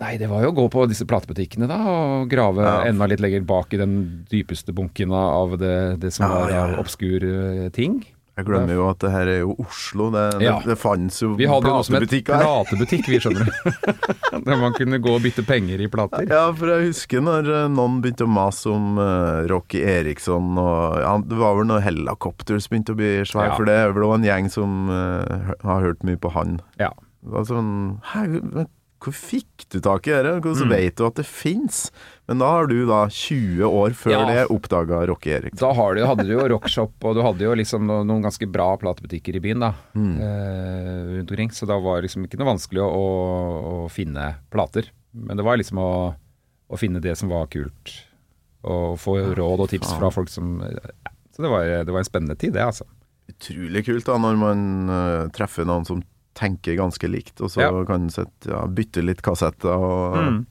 Nei, det var jo å gå på disse platebutikkene da, og grave
Ja.
enda litt lenger bak i den dypeste bunken av det, det som
Ja,
var
ja,
obskur eh, ting.
Jeg glemmer jo at det her er jo Oslo. Det,
Ja.
det, det fantes jo
Vi hadde jo noe som het platebutikk, vi skjønner du. (laughs) (laughs) Der man kunne gå og bytte penger i plater.
Ja, for jeg husker når eh, noen begynte å mase om uh, Rocky Eriksson og ja, Det var vel når Helicopters begynte å bli svær,
Ja.
for det er vel en gjeng som uh, har hørt mye på han.
Ja.
Det var sånn Hæ, men hvor fikk du tak i dette? Hvordan
Mm.
vet du at det fins? Men da har du da 20 år før
Ja.
det oppdaga Rocky Erik.
Da du, hadde du jo rockshop, og du hadde jo liksom noen ganske bra platebutikker i byen da, eh, rundt omkring. Så da var det liksom ikke noe vanskelig å, å, å finne plater. Men det var liksom å, å finne det som var kult, og få råd og tips fra folk som ja. Så det var, det var en spennende tid, det, altså.
Utrolig kult da når man uh, treffer noen som tenker ganske likt, og så
Ja.
kan en ja, bytte litt kassetter. Og,
Mm.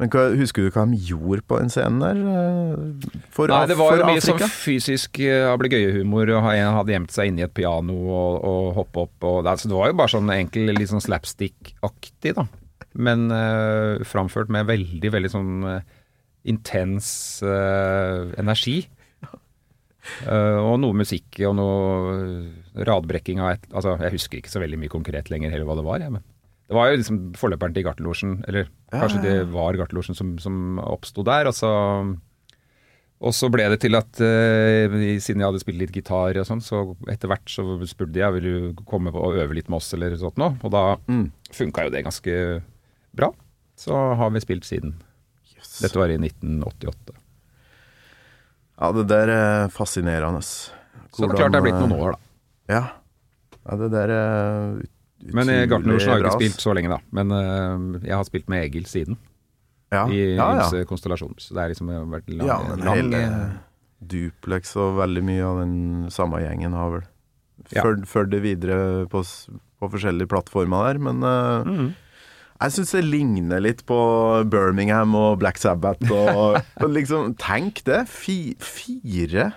Men hva, husker du hva de gjorde på den scenen der? eh, For,
Nei, det var jo mye
Afrika?
sånn fysisk ablegøyehumor, og en hadde gjemt seg inni et piano og, og hoppe opp. Og, det, altså, det var jo bare sånn enkel, litt sånn slapstick-aktig, da. Men uh, framført med veldig, veldig sånn uh, intens uh, energi. Eh, og noe musikk og noe radbrekking av et Altså, jeg husker ikke så veldig mye konkret lenger heller hva det var, jeg, men det var jo liksom forløperen til Gartnerlosjen, eller kanskje
ja,
det var Gartnerlosjen som, som oppsto der. Og så, og så ble det til at uh, siden jeg hadde spilt litt gitar og sånn, så etter hvert så spurte jeg vil du komme og øve litt med oss eller sånt noe. Og da
Mm.
funka jo det ganske bra. Så har vi spilt siden. Dette var i 1988.
Ja, det der er fascinerende.
Så det er klart det er blitt noen år, da.
Ja. ja det der er utrolig
Men Gartnerlosjen har
bra,
ikke spilt så lenge, da. Men uh, jeg har spilt med Egil siden,
ja.
i
ja, ja.
konstellasjoner. Så det er liksom vært lang,
ja, men
lang
hele
eh,
Duplex og veldig mye av den samme gjengen har vel
Ja.
ført det videre på, på forskjellige plattformer der, men uh,
Mhm.
Jeg syns det ligner litt på Birmingham og Black Sabbath og, (laughs) og liksom Tenk det! Fi, fire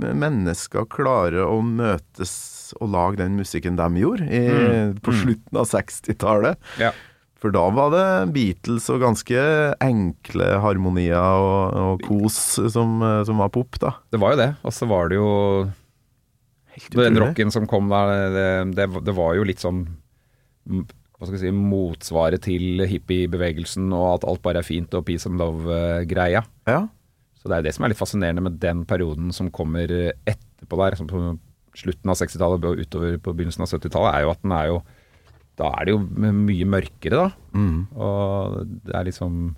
mennesker klarer å møtes og lage den musikken de gjorde i,
Mm.
på slutten av 60-tallet.
Ja.
For da var det Beatles og ganske enkle harmonier og, og kos som, som var pop, da.
Det var jo det. Og så var det jo
Helt
Den rocken som kom der, det, det, det var jo litt sånn mm, hva skal jeg si, motsvaret til hippiebevegelsen og at alt bare er fint og peace and love-greia.
Ja.
Så det er det som er litt fascinerende med den perioden som kommer etterpå der, som på slutten av 60-tallet og utover på begynnelsen av 70-tallet, er jo at den er jo Da er det jo mye mørkere, da.
Mm.
Og det er liksom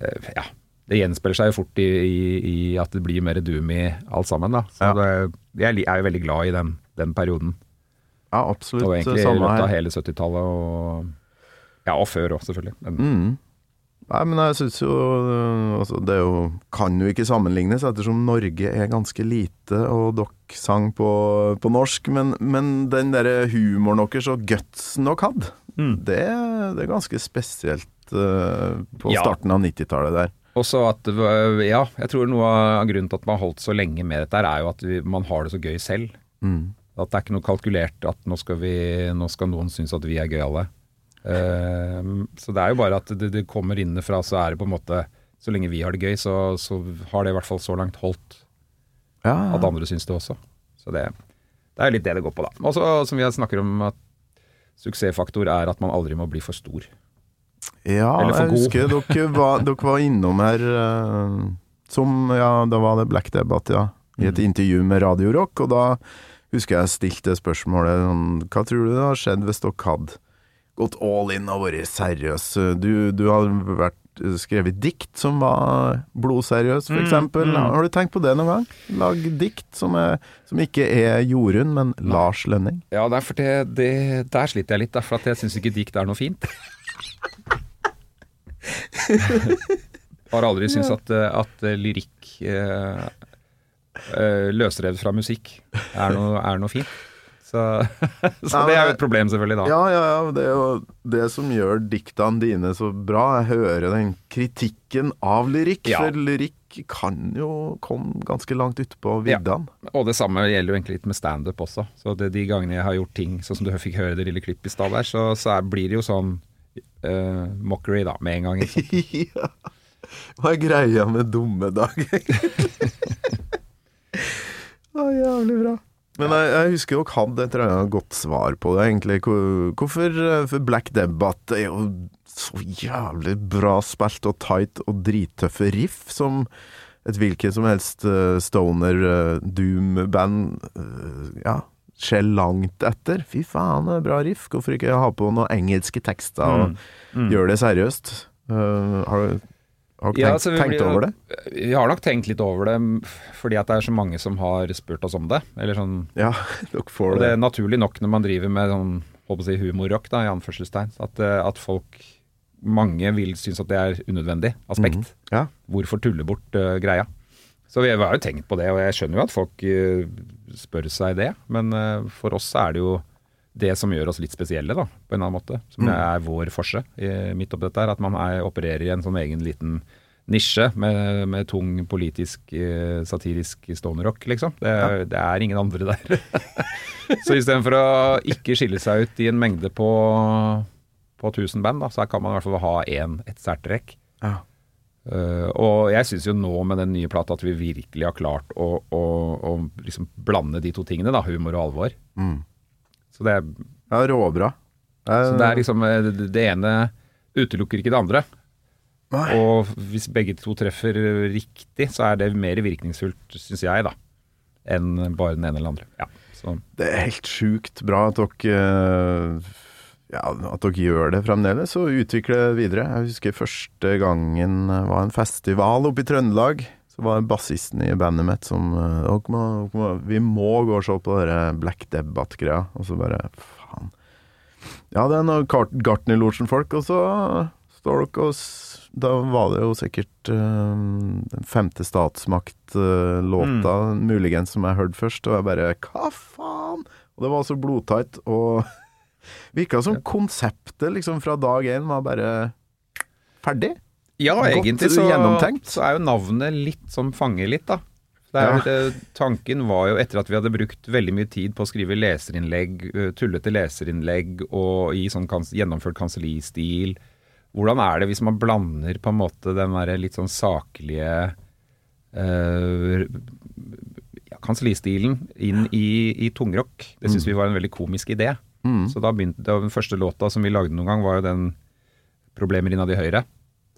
eh, Ja. Det gjenspeiler seg jo fort i, i, i at det blir mer doomy alt sammen, da. Så
Ja.
det, jeg er jo veldig glad i den, den perioden.
Ja,
Og
absolutt.
egentlig i løpet av hele 70-tallet og Ja, og før òg, selvfølgelig. Men,
Mm. Nei, men jeg syns jo øh, altså, Det jo, kan jo ikke sammenlignes, ettersom Norge er ganske lite, og dere sang på, på norsk. Men, men den derre humoren deres og gutsen dere hadde,
Mm.
det, det er ganske spesielt uh, på
Ja.
starten av 90-tallet der.
Også at Ja, jeg tror noe av grunnen til at man har holdt så lenge med dette, er jo at man har det så gøy selv.
Mm.
At det er ikke noe kalkulert at nå skal, vi, nå skal noen synes at vi er gøyale. Uh, så det er jo bare at det, det kommer innenfra, så er det på en måte Så lenge vi har det gøy, så, så har det i hvert fall så langt holdt
Ja,
at andre syns det også. Så det, det er litt det det går på, da. Og som vi snakker om, at suksessfaktor er at man aldri må bli for stor.
Ja,
Eller for
jeg
god.
husker dere (laughs) var, dere var innom her uh, som Ja, da var det Black Debate, ja. I et
Mm.
intervju med Radio Rock, og da husker jeg stilte spørsmålet sånn Hva tror du det hadde skjedd hvis dere hadde gått all in og vært seriøs? Du, du har vært skrevet dikt som var blodseriøs, f.eks.
Mm, mm.
Har du tenkt på det noen gang? Lag dikt som, er, som ikke er Jorunn, men Lars Lønning.
Ja, det for det, det, der sliter jeg litt, for jeg syns ikke dikt er noe fint. (laughs) Har aldri syntes at, at lyrikk eh, eh, løsrevet fra musikk er noe, er noe fint. Så, (laughs) så det er jo et problem, selvfølgelig, da.
Ja, ja, ja. Det er jo det som gjør diktene dine så bra. Jeg hører den kritikken av lyrikk.
Ja.
For lyrikk kan jo komme ganske langt utpå viddene.
Og det samme gjelder jo egentlig litt med standup også. Så det, de gangene jeg har gjort ting sånn som du fikk høre det lille klippet i stad der, så, så er, blir det jo sånn uh, mockery da, med en gang. (laughs)
Ja. Hva er greia med dumme dager? (laughs) Å, jævlig bra. Men jeg, jeg husker dere hadde et eller annet godt svar på det, egentlig. Hvorfor eh, For Black Debbat er jo så jævlig bra spilt og tight og drittøffe riff som et hvilket som helst eh, stoner eh, doom-band ja, ser langt etter. Fy faen, det er bra riff. Hvorfor ikke ha på noen engelske tekster og
Mm.
gjøre det seriøst? Uh, har du har dere
Ja,
tenkt,
altså, blir
over det?
Vi har nok tenkt litt over det fordi at det er så mange som har spurt oss om det. Eller sånn
Ja, (laughs) dere får
det
det.
er naturlig nok når man driver med sånn håper å si humorrock, da, i anførselstegn, at, eh, at folk Mange vil synes at det er unødvendig aspekt.
Mhm. Ja.
Hvorfor tulle bort uh, greia? Så vi har jo tenkt på det, og jeg skjønner jo at folk uh, spør seg det. Men uh, for oss er det jo det som gjør oss litt spesielle, da, på en eller annen måte. Som
Mm.
er vår forse midt oppi dette her. At man er, opererer i en sånn egen liten nisje med, med tung politisk, eh, satirisk stonerrock, liksom. Det, er- det er ingen andre der. (laughs) så istedenfor å ikke skille seg ut i en mengde på, på 1000 band, da, så kan man i hvert fall ha én, et særtrekk.
Ja.
Uh, og jeg syns jo nå med den nye plata at vi virkelig har klart å, å, å liksom blande de to tingene, da, humor og alvor.
Mm.
Så det, er,
Ja, råbra.
så det er liksom eh, det- ene utelukker ikke det andre.
Nei.
Og hvis begge to treffer riktig, så er det mer virkningsfullt, syns jeg, da, enn bare den ene eller andre. Ja, så
Det er helt sjukt bra at dere eh, ja, at dere gjør det fremdeles, og utvikler det videre. Jeg husker første gangen var en festival oppe i Trøndelag. Så var det bassisten i bandet mitt som eh, må, må, Vi må gå og se på dere Black Debate-greia. Og så bare Faen. Ja, det er noen Gart- Gartnerlosjen-folk, og så står dere og Da var det jo sikkert uh, den femte statsmakt-låta, muligens, som jeg hørte først, og jeg bare Hva faen? Og det var så blodtight, og (laughs) virka som konseptet liksom fra dag én var bare ferdig.
Ja,
Godt
egentlig så, så er jo navnet litt som fanger litt, da. Det er, jo det, tanken var jo etter at vi hadde brukt veldig mye tid på å skrive leserinnlegg, tullete leserinnlegg og i sånn kans gjennomført kansellistil. Hvordan er det hvis man blander på en måte den derre litt sånn saklige øh, ja, kansellistilen inn i, i tungrock? Det syns vi var en veldig komisk idé. Så da begynte Den første låta som vi lagde noen gang, var jo den 'Problemer innad i høyre'.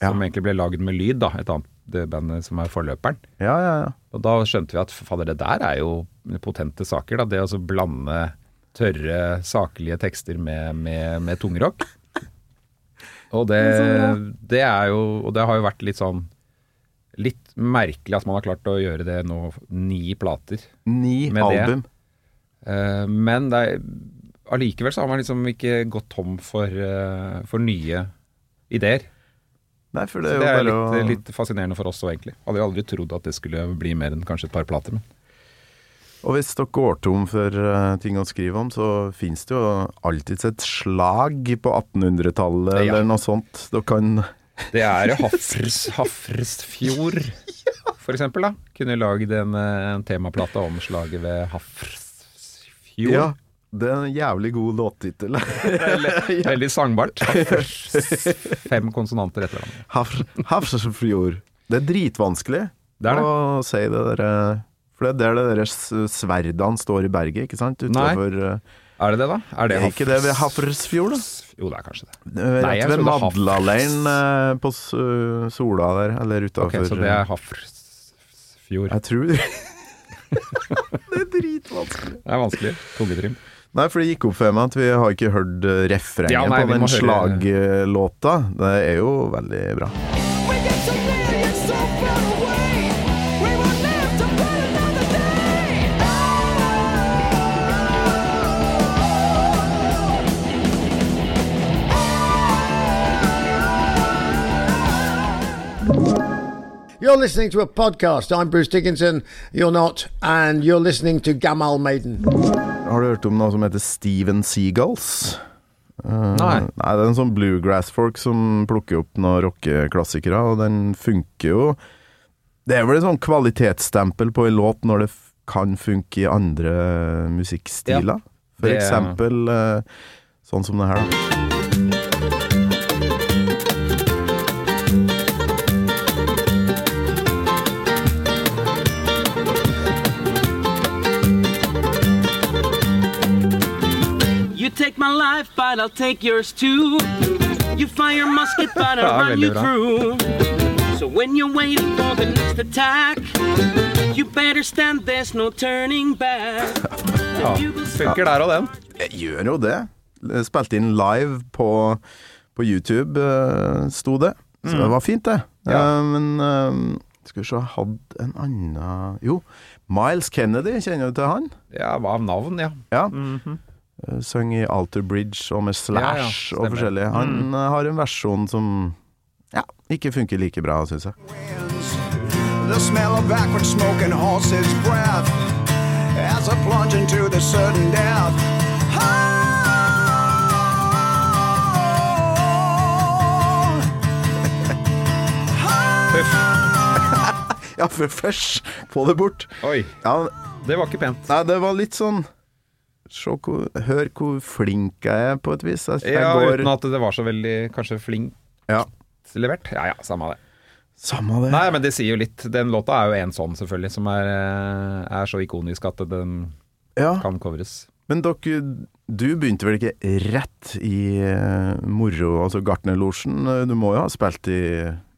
Som egentlig ble lagd med lyd, da. Et annet band som er forløperen.
Ja, ja, ja.
Og da skjønte vi at fader, det der er jo potente saker. da, Det å så blande tørre, saklige tekster med, med, med tungrock. Og det, det er jo Og det har jo vært litt sånn Litt merkelig at man har klart å gjøre det nå, ni plater.
Ni album.
Eh, men det er, allikevel så har man liksom ikke gått tom for, eh, for nye ideer.
Nei, det
det er litt,
å
litt fascinerende for oss òg, egentlig. Hadde jo aldri trodd at det skulle bli mer enn kanskje et par plater. Men.
Og hvis dere går tom for eh, ting å skrive om, så finnes det jo alltids et slag på 1800-tallet
Ja.
eller noe sånt. Dere kan
Det er jo Hafrs, (laughs) Hafrsfjord, for eksempel. da Kunne lagd en, eh, en temaplate om slaget ved Hafrsfjord.
Ja, det er en jævlig god låttittel. (laughs) (laughs)
Veldig sangbart. Fem konsonanter etter hverandre.
Hafrsfjord. Det er dritvanskelig
Det er det.
å si det derre For det er det der sverdet sverdene står i berget, ikke sant?
Nei.
Utover eh,
Er det det, da? Er det
Er ikke det ved Hafrsfjord, da?
Jo, det er kanskje det.
Eh,
Nei, jeg
ved Madlaleiren eh, på Sola der, eller
Ok,
okay,
Så det er Hafrsfjord.
Jeg tror (laughs) Det er dritvanskelig.
Det er vanskelig. Tungetrim.
Nei, for det gikk opp for meg at vi har ikke hørt eh, refrenget
Ja, nei,
på den slaglåta. Det er jo veldig bra.
You're listening to a podcast. I'm Bruce Dickinson. You're not. And you're listening to Gamal Maiden.
Har du hørt om noe som heter Steven Seagulls? Uh,
Nei.
nei, det er en sånn bluegrass-folk som plukker opp noen rockeklassikere, og den funker jo Det er vel et sånn kvalitetsstempel på en låt når det f kan funke i andre musikkstiler. For
det-
eksempel uh, sånn som det her, da.
Take my life, but I'll take yours too. You fire musket, but (laughs) I'll run you through. So when you're waiting for the next attack, you better stand, there's no turning back.
Ja, funker der og den.
Jeg gjør jo det. Spilte inn live på, på YouTube, eh, sto det. Så det var fint, det.
Mm. Ja.
Uh, men uh, skal vi se, hadde en annen Jo, Miles Kennedy, kjenner du til han?
Ja, hva av navn, ja.
Ja. Eh, Søng i Alter Bridge og med Slash
Ja, ja,
og
stemmer.
Forskjellige. Han mm. har en versjon som ja, ikke funker like bra, syns jeg.
The smell of backward smoke and horse's breath as I plunge into the sudden death. (laughs)
Ja, for først, få det bort.
Oi,
Ja,
det var ikke pent.
nei, det var litt sånn hvor, hør hvor flink jeg er, på et vis. Jeg, jeg
Ja,
går
Uten at det var så veldig kanskje flink
Ja,
levert. Ja ja, samme det.
samme det.
Nei, men det sier jo litt. Den låta er jo en sånn, selvfølgelig, som er, er så ikonisk at den
Ja,
kan covres.
men dere, du begynte vel ikke rett i eh, moro, altså Gartnerlosjen? Du må jo ha spilt i,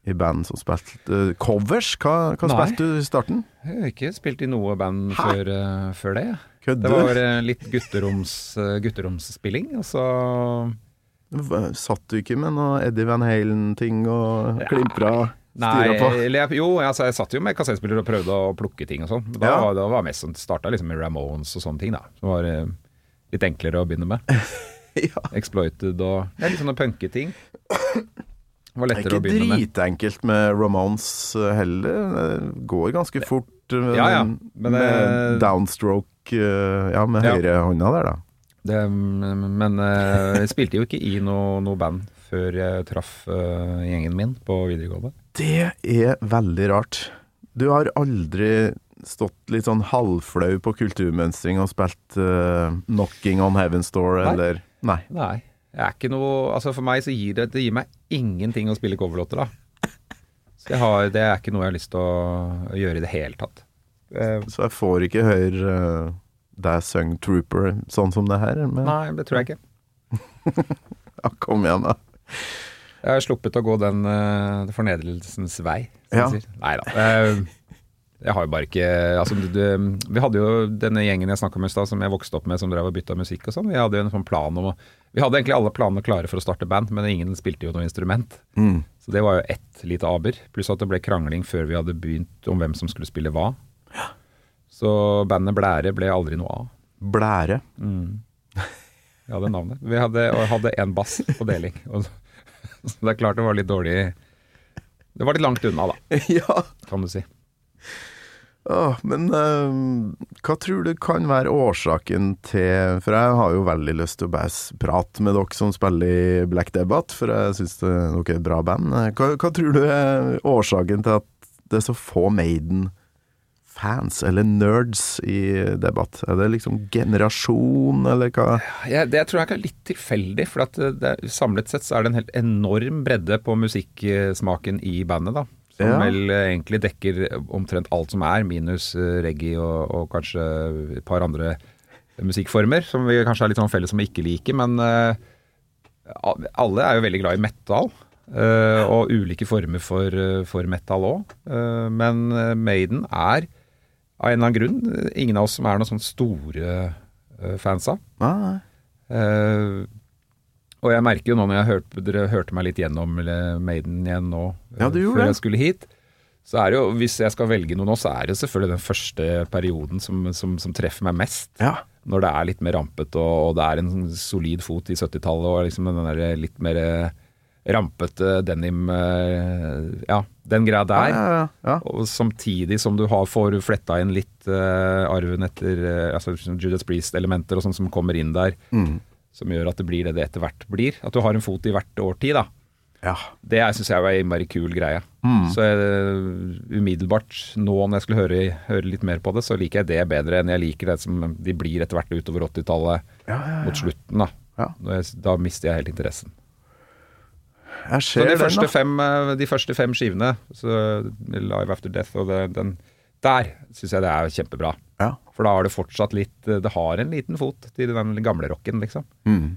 i band som spilte uh, covers? Hva, hva spilte du i starten?
Jeg har ikke spilt i noe band før, uh, før det. Det var eh, litt gutteroms, uh, gutteromsspilling, og så
Satt du ikke med noe Eddie Van Halen-ting og
Ja.
klimpra?
Nei,
på?
eller jeg, jo, altså, jeg satt jo med kassettspiller og prøvde å plukke ting og sånn. Da,
Ja.
var- da var mest sånn starta liksom med Ramones og sånne ting, da. Som var eh, litt enklere å begynne med. (laughs)
Ja.
Exploited og ja, litt sånne punketing. Det var
er
lettere å begynne med.
Ikke dritenkelt med Ramones eh, heller. Det går ganske fort eh,
Ja, ja,
men-
men
med downstroke eh, Ja, med
Ja.
høyrehånda der, da.
Det, men eh, jeg spilte jo ikke i noe, noe band før jeg traff eh, gjengen min på videregående.
Det er veldig rart. Du har aldri stått litt sånn halvflau på kulturmønstring og spilt uh, 'Knocking on Heaven's Door' eller Nei.
Nei. Jeg er ikke noe Altså For meg så gir det Det gir meg ingenting å spille coverlåter, da. Så har, det er ikke noe jeg har lyst til å gjøre i det hele tatt. Eh,
Så jeg får ikke høre uh, deg synge 'Trooper' sånn som det her. Men
Nei, det tror jeg ikke. (laughs)
ja, kom igjen, da.
Jeg har sluppet å gå den uh, fornedrelsens vei, som
Ja.
sier. Nei da. Uh, jeg har jo bare ikke Altså, du, du, vi hadde jo denne gjengen jeg snakka om i stad, som jeg vokste opp med, som drev og bytta musikk og sånn. Vi hadde jo en sånn plan om å Vi hadde egentlig alle planene klare for å starte band, men ingen spilte jo noe instrument.
Mm.
Så det var jo ett lite aber. Pluss at det ble krangling før vi hadde begynt om hvem som skulle spille hva. Så bandet Blære ble aldri noe av.
Blære.
Vi hadde navnet. Vi hadde, hadde en bass på deling. Og, så det er klart det var litt dårlig Det var litt langt unna, da, (laughs)
ja.
kan du si.
Åh, men eh, hva tror du kan være årsaken til For jeg har jo veldig lyst til å bare prate med dere som spiller i Black Debate, for jeg syns dere er et bra band. Hva, hva tror du er årsaken til at det er så få Maiden-fans, eller nerds, i debatt? Er det liksom generasjon, eller hva?
Ja, det tror jeg er litt tilfeldig, for at det, samlet sett så er det en helt enorm bredde på musikksmaken i bandet, da. Som
Ja.
vel eh, egentlig dekker omtrent alt som er, minus eh, reggae og, og kanskje et par andre musikkformer, som vi kanskje er litt sånn felles som vi ikke liker. Men uh, alle er jo veldig glad i metal. Uh, og ulike former for, eh, for metal òg. men eh, Maiden er av en eller annen grunn ingen av oss som er noen sånne store uh, fans av.
Nei,
Uh, og jeg merker jo nå når jeg hørte, dere hørte meg litt gjennom Maiden igjen nå, eh,
Ja, du
før jeg skulle hit, så er det jo, hvis jeg skal velge noe nå, så er det selvfølgelig den første perioden som, som, som treffer meg mest.
Ja.
Når det er litt mer rampete, og, og det er en sånn solid fot i 70-tallet, og liksom den der litt mer rampete denim eh, Ja, den greia der.
Ja, ja, ja.
Og samtidig som du har, får fletta inn litt uh, arven etter uh, altså Judas Priest-elementer og sånn som kommer inn der,
Mm.
som gjør at det blir det det etter hvert blir. At du har en fot i hvert årtid, da.
ja.
Det syns jeg var en innmari kul greie. Så er umiddelbart nå når jeg skulle høre, høre litt mer på det, så liker jeg det bedre enn jeg liker det som de blir etter hvert utover 80-tallet mot slutten. Da.
Ja.
Da mister jeg helt interessen.
Jeg
Så de
den,
første,
da.
fem, eh, de første fem skivene, så Live After Death og det, den Der syns jeg det er kjempebra.
Ja.
For da har det fortsatt litt eh, Det har en liten fot til den gamle rocken, liksom.
Mm.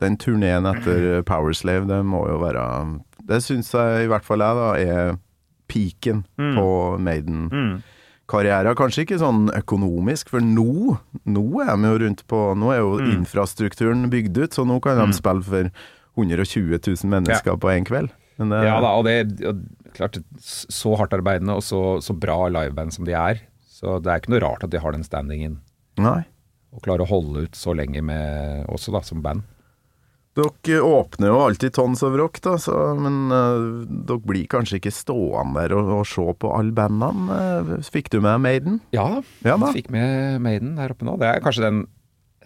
Den turneen etter Powerslave, det må jo være Det syns jeg i hvert fall jeg, da, er peaken
Mm.
på Maiden Karriere Kanskje ikke sånn økonomisk, for nå, nå er de jo rundt på Nå er jo
Mm.
infrastrukturen bygd ut, så nå kan de spille for 120 000 mennesker på én kveld. Men det,
Ja da, og det og, klart så hardtarbeidende og så, så bra liveband som de er. Så det er ikke noe rart at de har den standingen
Nei.
og klarer å holde ut så lenge med også da som band.
Dere åpner jo alltid Tons of Rock, da, så, men uh, dere blir kanskje ikke stående der og, og se på alle bandene? Eh, fikk du med Maiden?
Ja,
Ja
jeg fikk med Maiden der oppe nå. Det er kanskje den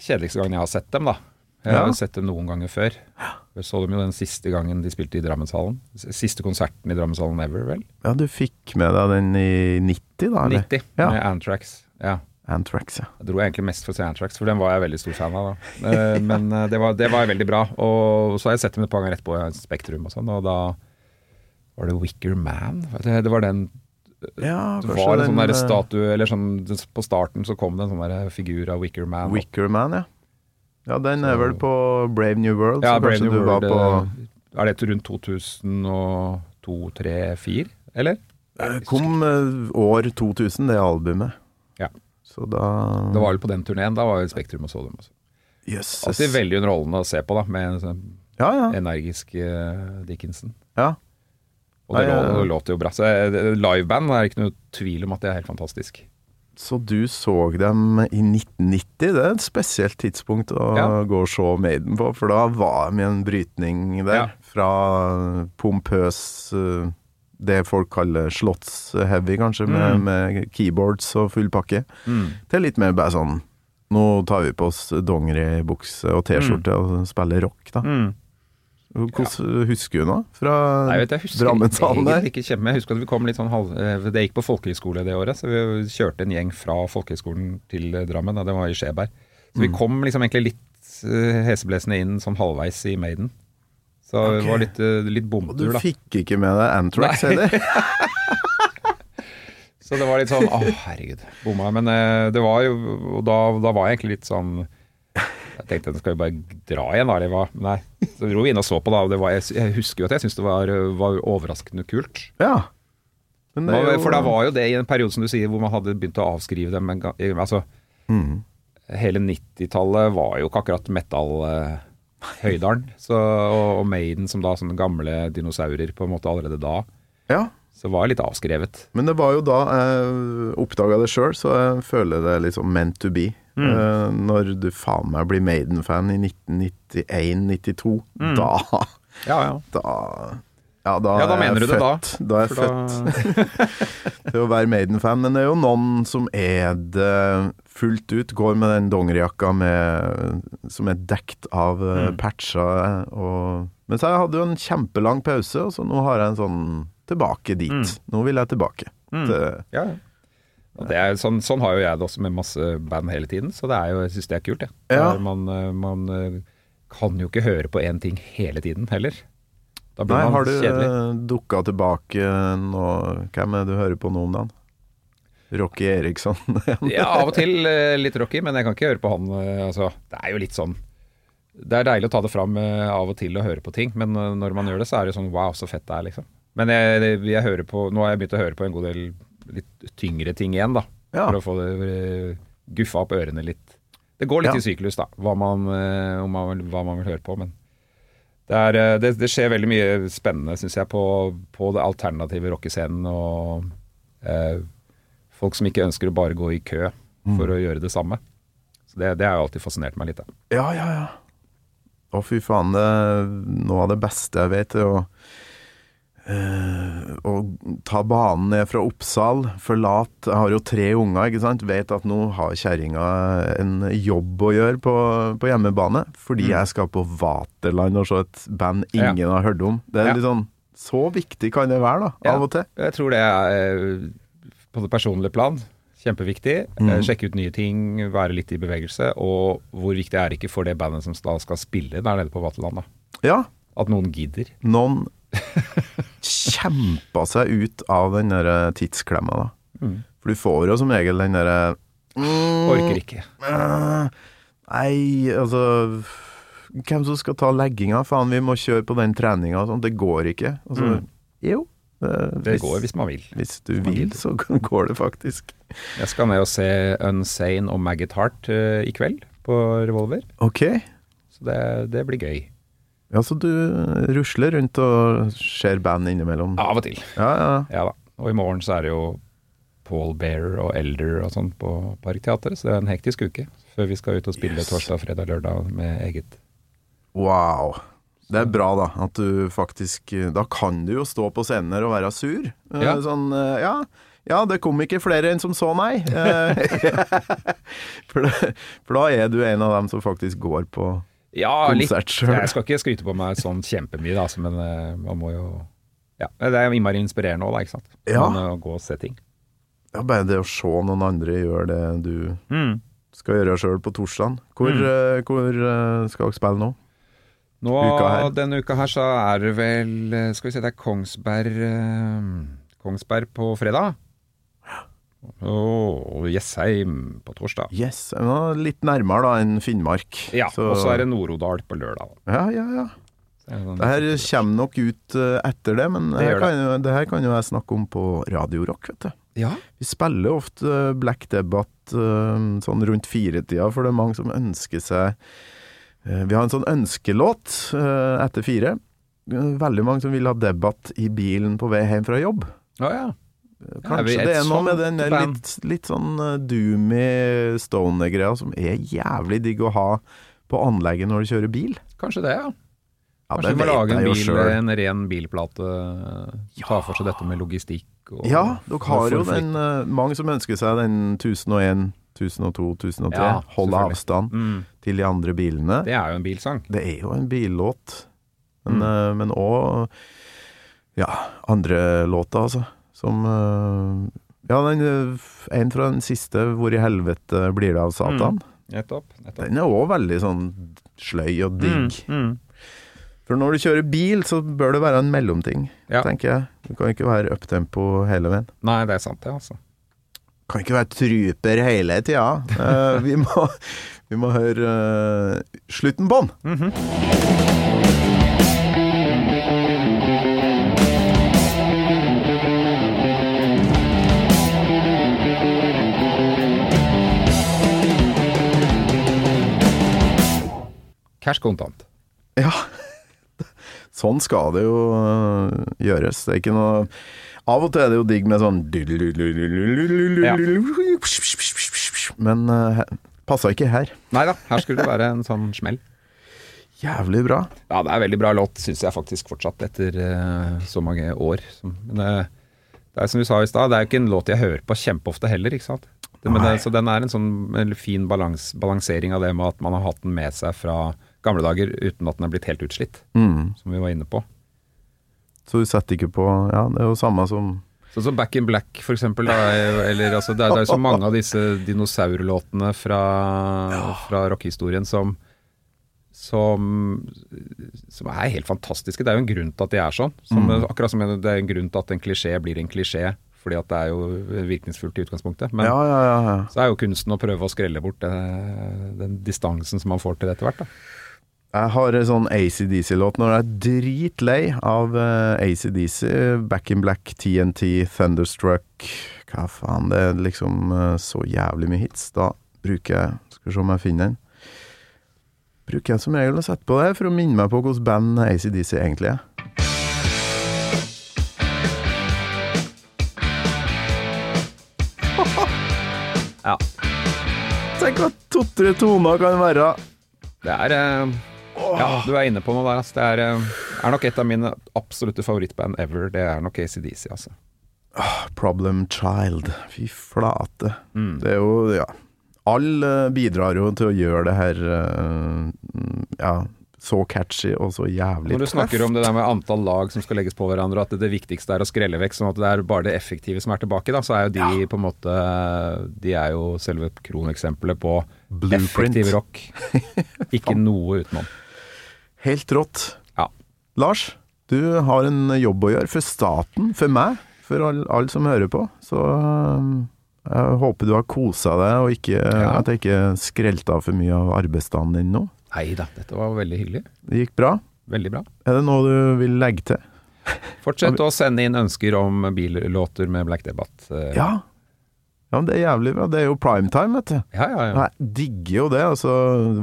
kjedeligste gangen jeg har sett dem, da. Jeg
Ja.
har sett dem noen ganger før. Jeg så dem jo den siste gangen de spilte i Drammenshallen. Siste konserten i Drammenshallen ever, vel?
Ja, du fikk med deg den i 90, da? eller?
90,
Ja.
med Antrax. Ja.
Antrax, ja.
Jeg dro egentlig mest for å se Antrax, for den var jeg veldig stor fan av. da. Eh, Men eh, det var, det var veldig bra. Og så har jeg sett dem et par ganger etterpå i Spektrum og sånn, og da var det Wicker Man. Det, var den
Ja,
Det var en sånn
eh,
statue, eller sånn På starten så kom det en sånn figur av Wicker Man.
Wicker Man, ja. Ja, den er vel på Brave New World,
Ja, Brave New World,
på
eh, Er det rundt 2002, 3, 4, eller?
Det Kom eh, år 2000, det albumet.
Ja.
Så da
Det var vel på den turneen. Da var jo Spektrum og så dem også.
Jøsses.
Alltid veldig underholdende å se på, da, med en sånn
Ja, ja.
energisk uh, Dickinson.
ja.
Og det,
Nei,
lå, det låter jo bra. Så eh, liveband er ikke noe tvil om at det er helt fantastisk.
Så du så dem i 1990? Det er et spesielt tidspunkt å
Ja.
gå og se Maiden på, for da var de i en brytning der.
Ja.
Fra pompøs eh, Det folk kaller slotts-heavy, kanskje, med,
Mm.
med keyboards og full pakke, til litt mer bare sånn Nå tar vi på oss dongeribukse og T-skjorte
Mm.
og spiller rock, da. Hvordan husker du nå fra
Nei, vet du, jeg husker
Drammenshallen der?
ikke kjemme. Jeg husker at vi kom litt sånn halv... eh, Det gikk på folkehøyskole det året, så vi kjørte en gjeng fra folkehøyskolen til eh, Drammen. og Det var i Skjeberg. Så
Mm.
vi kom liksom egentlig litt eh, heseblesende inn sånn halvveis i Maiden. Så det var litt, litt
Du
bomtur, da.
fikk ikke med deg
Antrax
heller? (laughs)
Så det var litt sånn Å, herregud, bomma. Men det var jo Og da, da var jeg egentlig litt sånn Jeg tenkte skal vi bare dra igjen, da, eller hva? Nei. Så dro vi inn og så på, da. Og det var, jeg, husker jo at jeg syntes det var, var overraskende kult.
Ja. Men det jo-
For da var jo det i en periode som du sier hvor man hadde begynt å avskrive dem. Altså,
Mm.
hele 90-tallet var jo ikke akkurat metal Høydalen Så og, og Maiden som da sånne gamle dinosaurer på en måte allerede da.
Ja.
Så var jeg litt avskrevet.
Men det var jo da jeg oppdaga det sjøl, så jeg føler det liksom meant to be.
Mm.
Eh, når du faen meg blir Maiden-fan i 1991-92,
Mm.
da
Ja, ja.
Da ja, da,
Ja, da
er
mener
du
du det da.
Da er jeg
da-
født (laughs) til å være Maiden-fan. Men det er jo noen som er det fullt ut. Går med den dongerijakka som er dekt av eh,
Mm.
patcher. Og, Men jeg hadde jo en kjempelang pause, og så nå har jeg en sånn tilbake dit.
Mm.
Nå vil jeg tilbake.
Mm.
Til,
Ja, ja. Er, sånn, sånn har jo jeg det også med masse band hele tiden, så det er jo, jeg syns det er kult. jeg.
Ja.
Man, eh, man eh, kan jo ikke høre på én ting hele tiden heller. Da blir
Nei,
man
har du
kjedelig.
uh, dukka tilbake nå Hvem er det du hører på nå om dagen? Rocky Eriksson? (laughs)
Ja, av og til eh, litt rocky, men jeg kan ikke høre på han. eh, altså, det er jo litt sånn Det er deilig å ta det fram eh, av og til og høre på ting, men eh, når man gjør det, så er det sånn wow, så fett det er, liksom. Men jeg, jeg hører på Nå har jeg begynt å høre på en god del litt tyngre ting igjen, da.
Ja.
For å få det eh, guffa opp ørene litt. Det går litt
Ja.
i syklus, da, hva man, eh, om man, vil- hva man vil høre på. Men det, er, eh, det, det skjer veldig mye spennende, syns jeg, på, på det alternative rockescenen. Og eh, folk som ikke ønsker å bare gå i kø for å gjøre det samme. Så det, det har jo alltid fascinert meg litt. Da.
Ja, ja, ja. Å, fy faen. Det er noe av det beste jeg vet, er å eh, å ta banen ned fra Oppsal, forlate Jeg har jo tre unger, ikke sant. Vet at nå har kjerringa en jobb å gjøre på, på hjemmebane. Fordi jeg skal på Vaterland og se et band ingen har hørt om. Det er
Ja.
litt sånn Så viktig kan det være, da,
Ja.
av og til.
Jeg tror det er eh, på det personlige plan kjempeviktig.
Mm.
Eh, Sjekke ut nye ting, være litt i bevegelse. Og hvor viktig er det ikke for det bandet som skal spille der nede på Vaterland, da.
Ja,
At noen gidder.
noen kjempa seg ut av den der eh, tidsklemma, da.
Mm.
For du får jo som regel den derre mm,
Orker ikke.
eh, Nei, altså Hvem som skal ta legginga? Faen, vi må kjøre på den treninga og sånn. Det går ikke. Altså,
Mm.
Jo. eh,
Det går hvis man vil.
Hvis du
hvis
vil,
vil,
så går det faktisk.
Jeg skal ned og se Unsane og Maggot Heart uh, i kveld på Revolver.
Ok.
Så det, det blir gøy.
Ja, så du rusler rundt og ser band innimellom?
Av og til.
Ja, ja.
Ja da. Og i morgen så er det jo Paul Bearer og Elder og sånn på Parkteatret, så det er en hektisk uke. Før vi skal ut og spille
Yes.
torsdag, fredag, lørdag med eget.
Wow. Det er bra, da. At du faktisk Da kan du jo stå på scenen her og være sur. Eh,
Ja.
Sånn eh, Ja. Ja, det kom ikke flere enn som så, nei. Eh, (laughs) for da er du en av dem som faktisk går på
Ja,
konsert sjøl.
Jeg skal ikke skryte på meg sånn kjempemye, da, men eh, man må jo Ja. Det er innmari inspirerende òg, ikke sant.
Ja.
Man, å gå og se ting.
Ja, bare det å se noen andre gjøre det du
Mm.
skal gjøre sjøl på torsdag. Hvor,
Mm.
uh, hvor uh, skal dere spille nå?
Nå,
Uka.
Denne uka her så er det vel eh, Skal vi se, det er Kongsberg uh, Kongsberg på fredag. Og Jessheim på torsdag.
Yes, litt nærmere da enn Finnmark.
Ja,
Så-
og så er det Nord-Odal på lørdag.
Ja, ja, ja.
Så er det sånn-
her kommer nok ut eh, etter det, men
Det
her,
det.
kan, det her kan jo jeg snakke om på Radiorock, vet du.
Ja,
Vi spiller ofte Black Debate eh, sånn rundt firetida, for det er mange som ønsker seg eh, Vi har en sånn ønskelåt eh, etter fire. Eh, Veldig mange som vil ha debatt i bilen på vei hjem fra jobb.
Ja, ja.
Kanskje det er noe med den der litt, litt sånn eh, doomy stoner-greia som er jævlig digg å ha på anlegget når du kjører bil.
Kanskje det, ja.
Ja,
Kanskje du må lage en, bil, en ren bilplate. Ta for seg dette med logistikk. Og,
Ja, dere har jo den eh, Mange som ønsker seg den 1001, 1002, 1003.
Ja,
Holde avstand
Mm,
til de andre bilene.
det er jo en bilsang.
Det er jo en billåt, men,
Mm.
eh, også ja, andre låter, altså. Som eh, Ja, den, eh, en fra den siste, 'Hvor i helvete blir det av Satan'.
Nettopp. nettopp.
Den er òg veldig sånn sløy og digg.
Mm, mm.
For når du kjører bil, så bør det være en mellomting,
Ja.
tenker jeg. Du kan ikke være uptempo hele veien.
Nei, det er sant, det, altså.
Kan ikke være truper hele tida. uh, vi, må, (laughs) vi må høre uh, slutten på den.
Cash kontant.
Ja. (laughs) Sånn skal det jo øh, gjøres. Det er ikke noe Av og til er det jo digg med sånn Men uh, passa ikke her.
Nei da, her skulle det være en sånn smell.
Jævlig bra.
Ja, det er veldig bra låt, syns jeg faktisk fortsatt, etter eh, så mange år. Men det er som du sa i stad, det er jo ikke en låt jeg hører på kjempeofte heller, ikke sant. Det, men det, så den er en sånn en fin balans, balansering av det med at man har hatt den med seg fra gamle dager uten at den er blitt helt utslitt,
Mm.
som vi var inne på.
Så du setter ikke på Ja, det er jo samme som
Sånn som Back in Black, for eksempel. Da, eller, altså, det, er, er så mange av disse dinosaurlåtene fra, fra rockehistorien som som, som er helt fantastiske. Det er jo en grunn til at de er sånn. Som, Akkurat som det er en grunn til at en klisjé blir en klisjé, fordi at det er jo virkningsfullt i utgangspunktet. Men
Ja, ja, ja. ja.
så er jo kunsten å prøve å skrelle bort det, den distansen som man får til det etter hvert. Da.
Jeg har en sånn ACDC-låt når jeg er dritlei av uh, ACDC. Back in Black, TNT, Thunderstruck Hva faen, det er liksom eh, så jævlig mye hits. Da bruker jeg Skal vi se om jeg finner den. Bruker jeg som regel å sette på det for å minne meg på hvilket band ACDC egentlig er.
Ja.
Tenk hva to-tre toner kan være.
Det er eh, Ja, du er inne på noe der. Altså. Det er, eh, er nok et av mine absolutte favorittband ever. Det er nok ACDC, altså.
Problem Child. Fy flate.
Mm.
Det er jo, ja Alle bidrar jo til å gjøre det her eh, Ja, så catchy og så jævlig
Når du snakker om det der med antall lag som skal legges på hverandre, og at det viktigste er å skrelle vekk, sånn at det er bare det effektive som er tilbake, da, så er jo de på en måte De er jo selve kroneksempelet på
Blueprint.
effektiv rock. (laughs) Ikke noe utenom.
Helt rått.
Ja.
Lars, du har en jobb å gjøre for staten, for meg, for alle all som hører på. Så øh, jeg håper du har kosa deg, og ikke,
Ja.
at jeg ikke skrelte av for mye av arbeidsdagen din nå.
Nei da, dette var veldig hyggelig.
Det gikk bra.
Veldig bra.
Er det noe du vil legge til?
Fortsett å sende inn ønsker om billåter med Black Debate. Eh,
Ja. Ja, men Det er jævlig bra. Det er jo primetime, vet du.
ja, ja. ja.
Jeg digger jo det. Altså,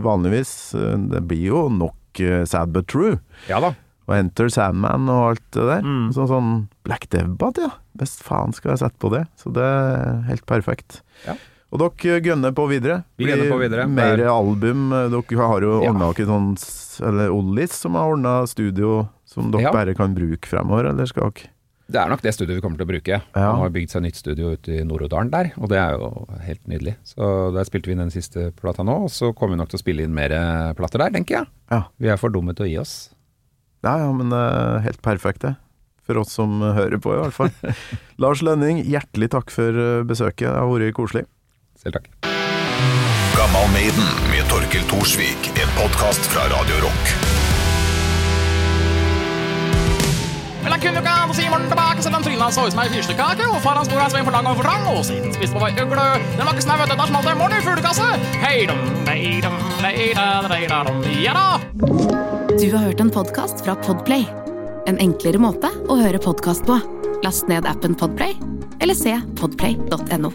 vanligvis øh, Det blir jo nok øh, sad but true.
ja da.
Og Enter Sandman og alt det der.
Mm.
Så, sånn Black Debbath, ja. Best faen skal jeg sette på det. Så det er helt perfekt.
Ja.
Og dere gønner på videre.
Vi gønner på videre.
Mer
er-
album. Dere har jo ordna ja. sånn Eller Ollis som har ordna studio som dere
Ja.
bare kan bruke fremover, eller skal dere
Det er nok det studioet vi kommer til å bruke.
Ja.
Han har bygd seg nytt studio ute i Nord-Odalen der, og det er jo helt nydelig. Så der spilte vi inn den siste plata nå, og så kommer vi nok til å spille inn mer eh, plater der, tenker jeg.
Ja.
Vi er for dumme til å gi oss.
Ja, ja, men uh, helt perfekt, det. For oss som hører på, i hvert fall. (laughs) Lars Lønning, hjertelig takk for eh, besøket. Det har vært koselig.
Selv takk.
Gammal Maiden med Torkel Thorsvik. En podkast fra Radio Rock.
Vel, han kunne jo ikke ha Simon tilbake, selv om trynet hans så ut som ei fyrstikkake, og foran sporet hans var for lang og for trang, og siden spiste på vei ugle. Den var ikke snau, vet du, da smalt det morgen i fuglekasse. Ja da.
Du har hørt en podkast fra Podplay. En enklere måte å høre podkast på. Last ned appen Podplay, eller se podplay.no.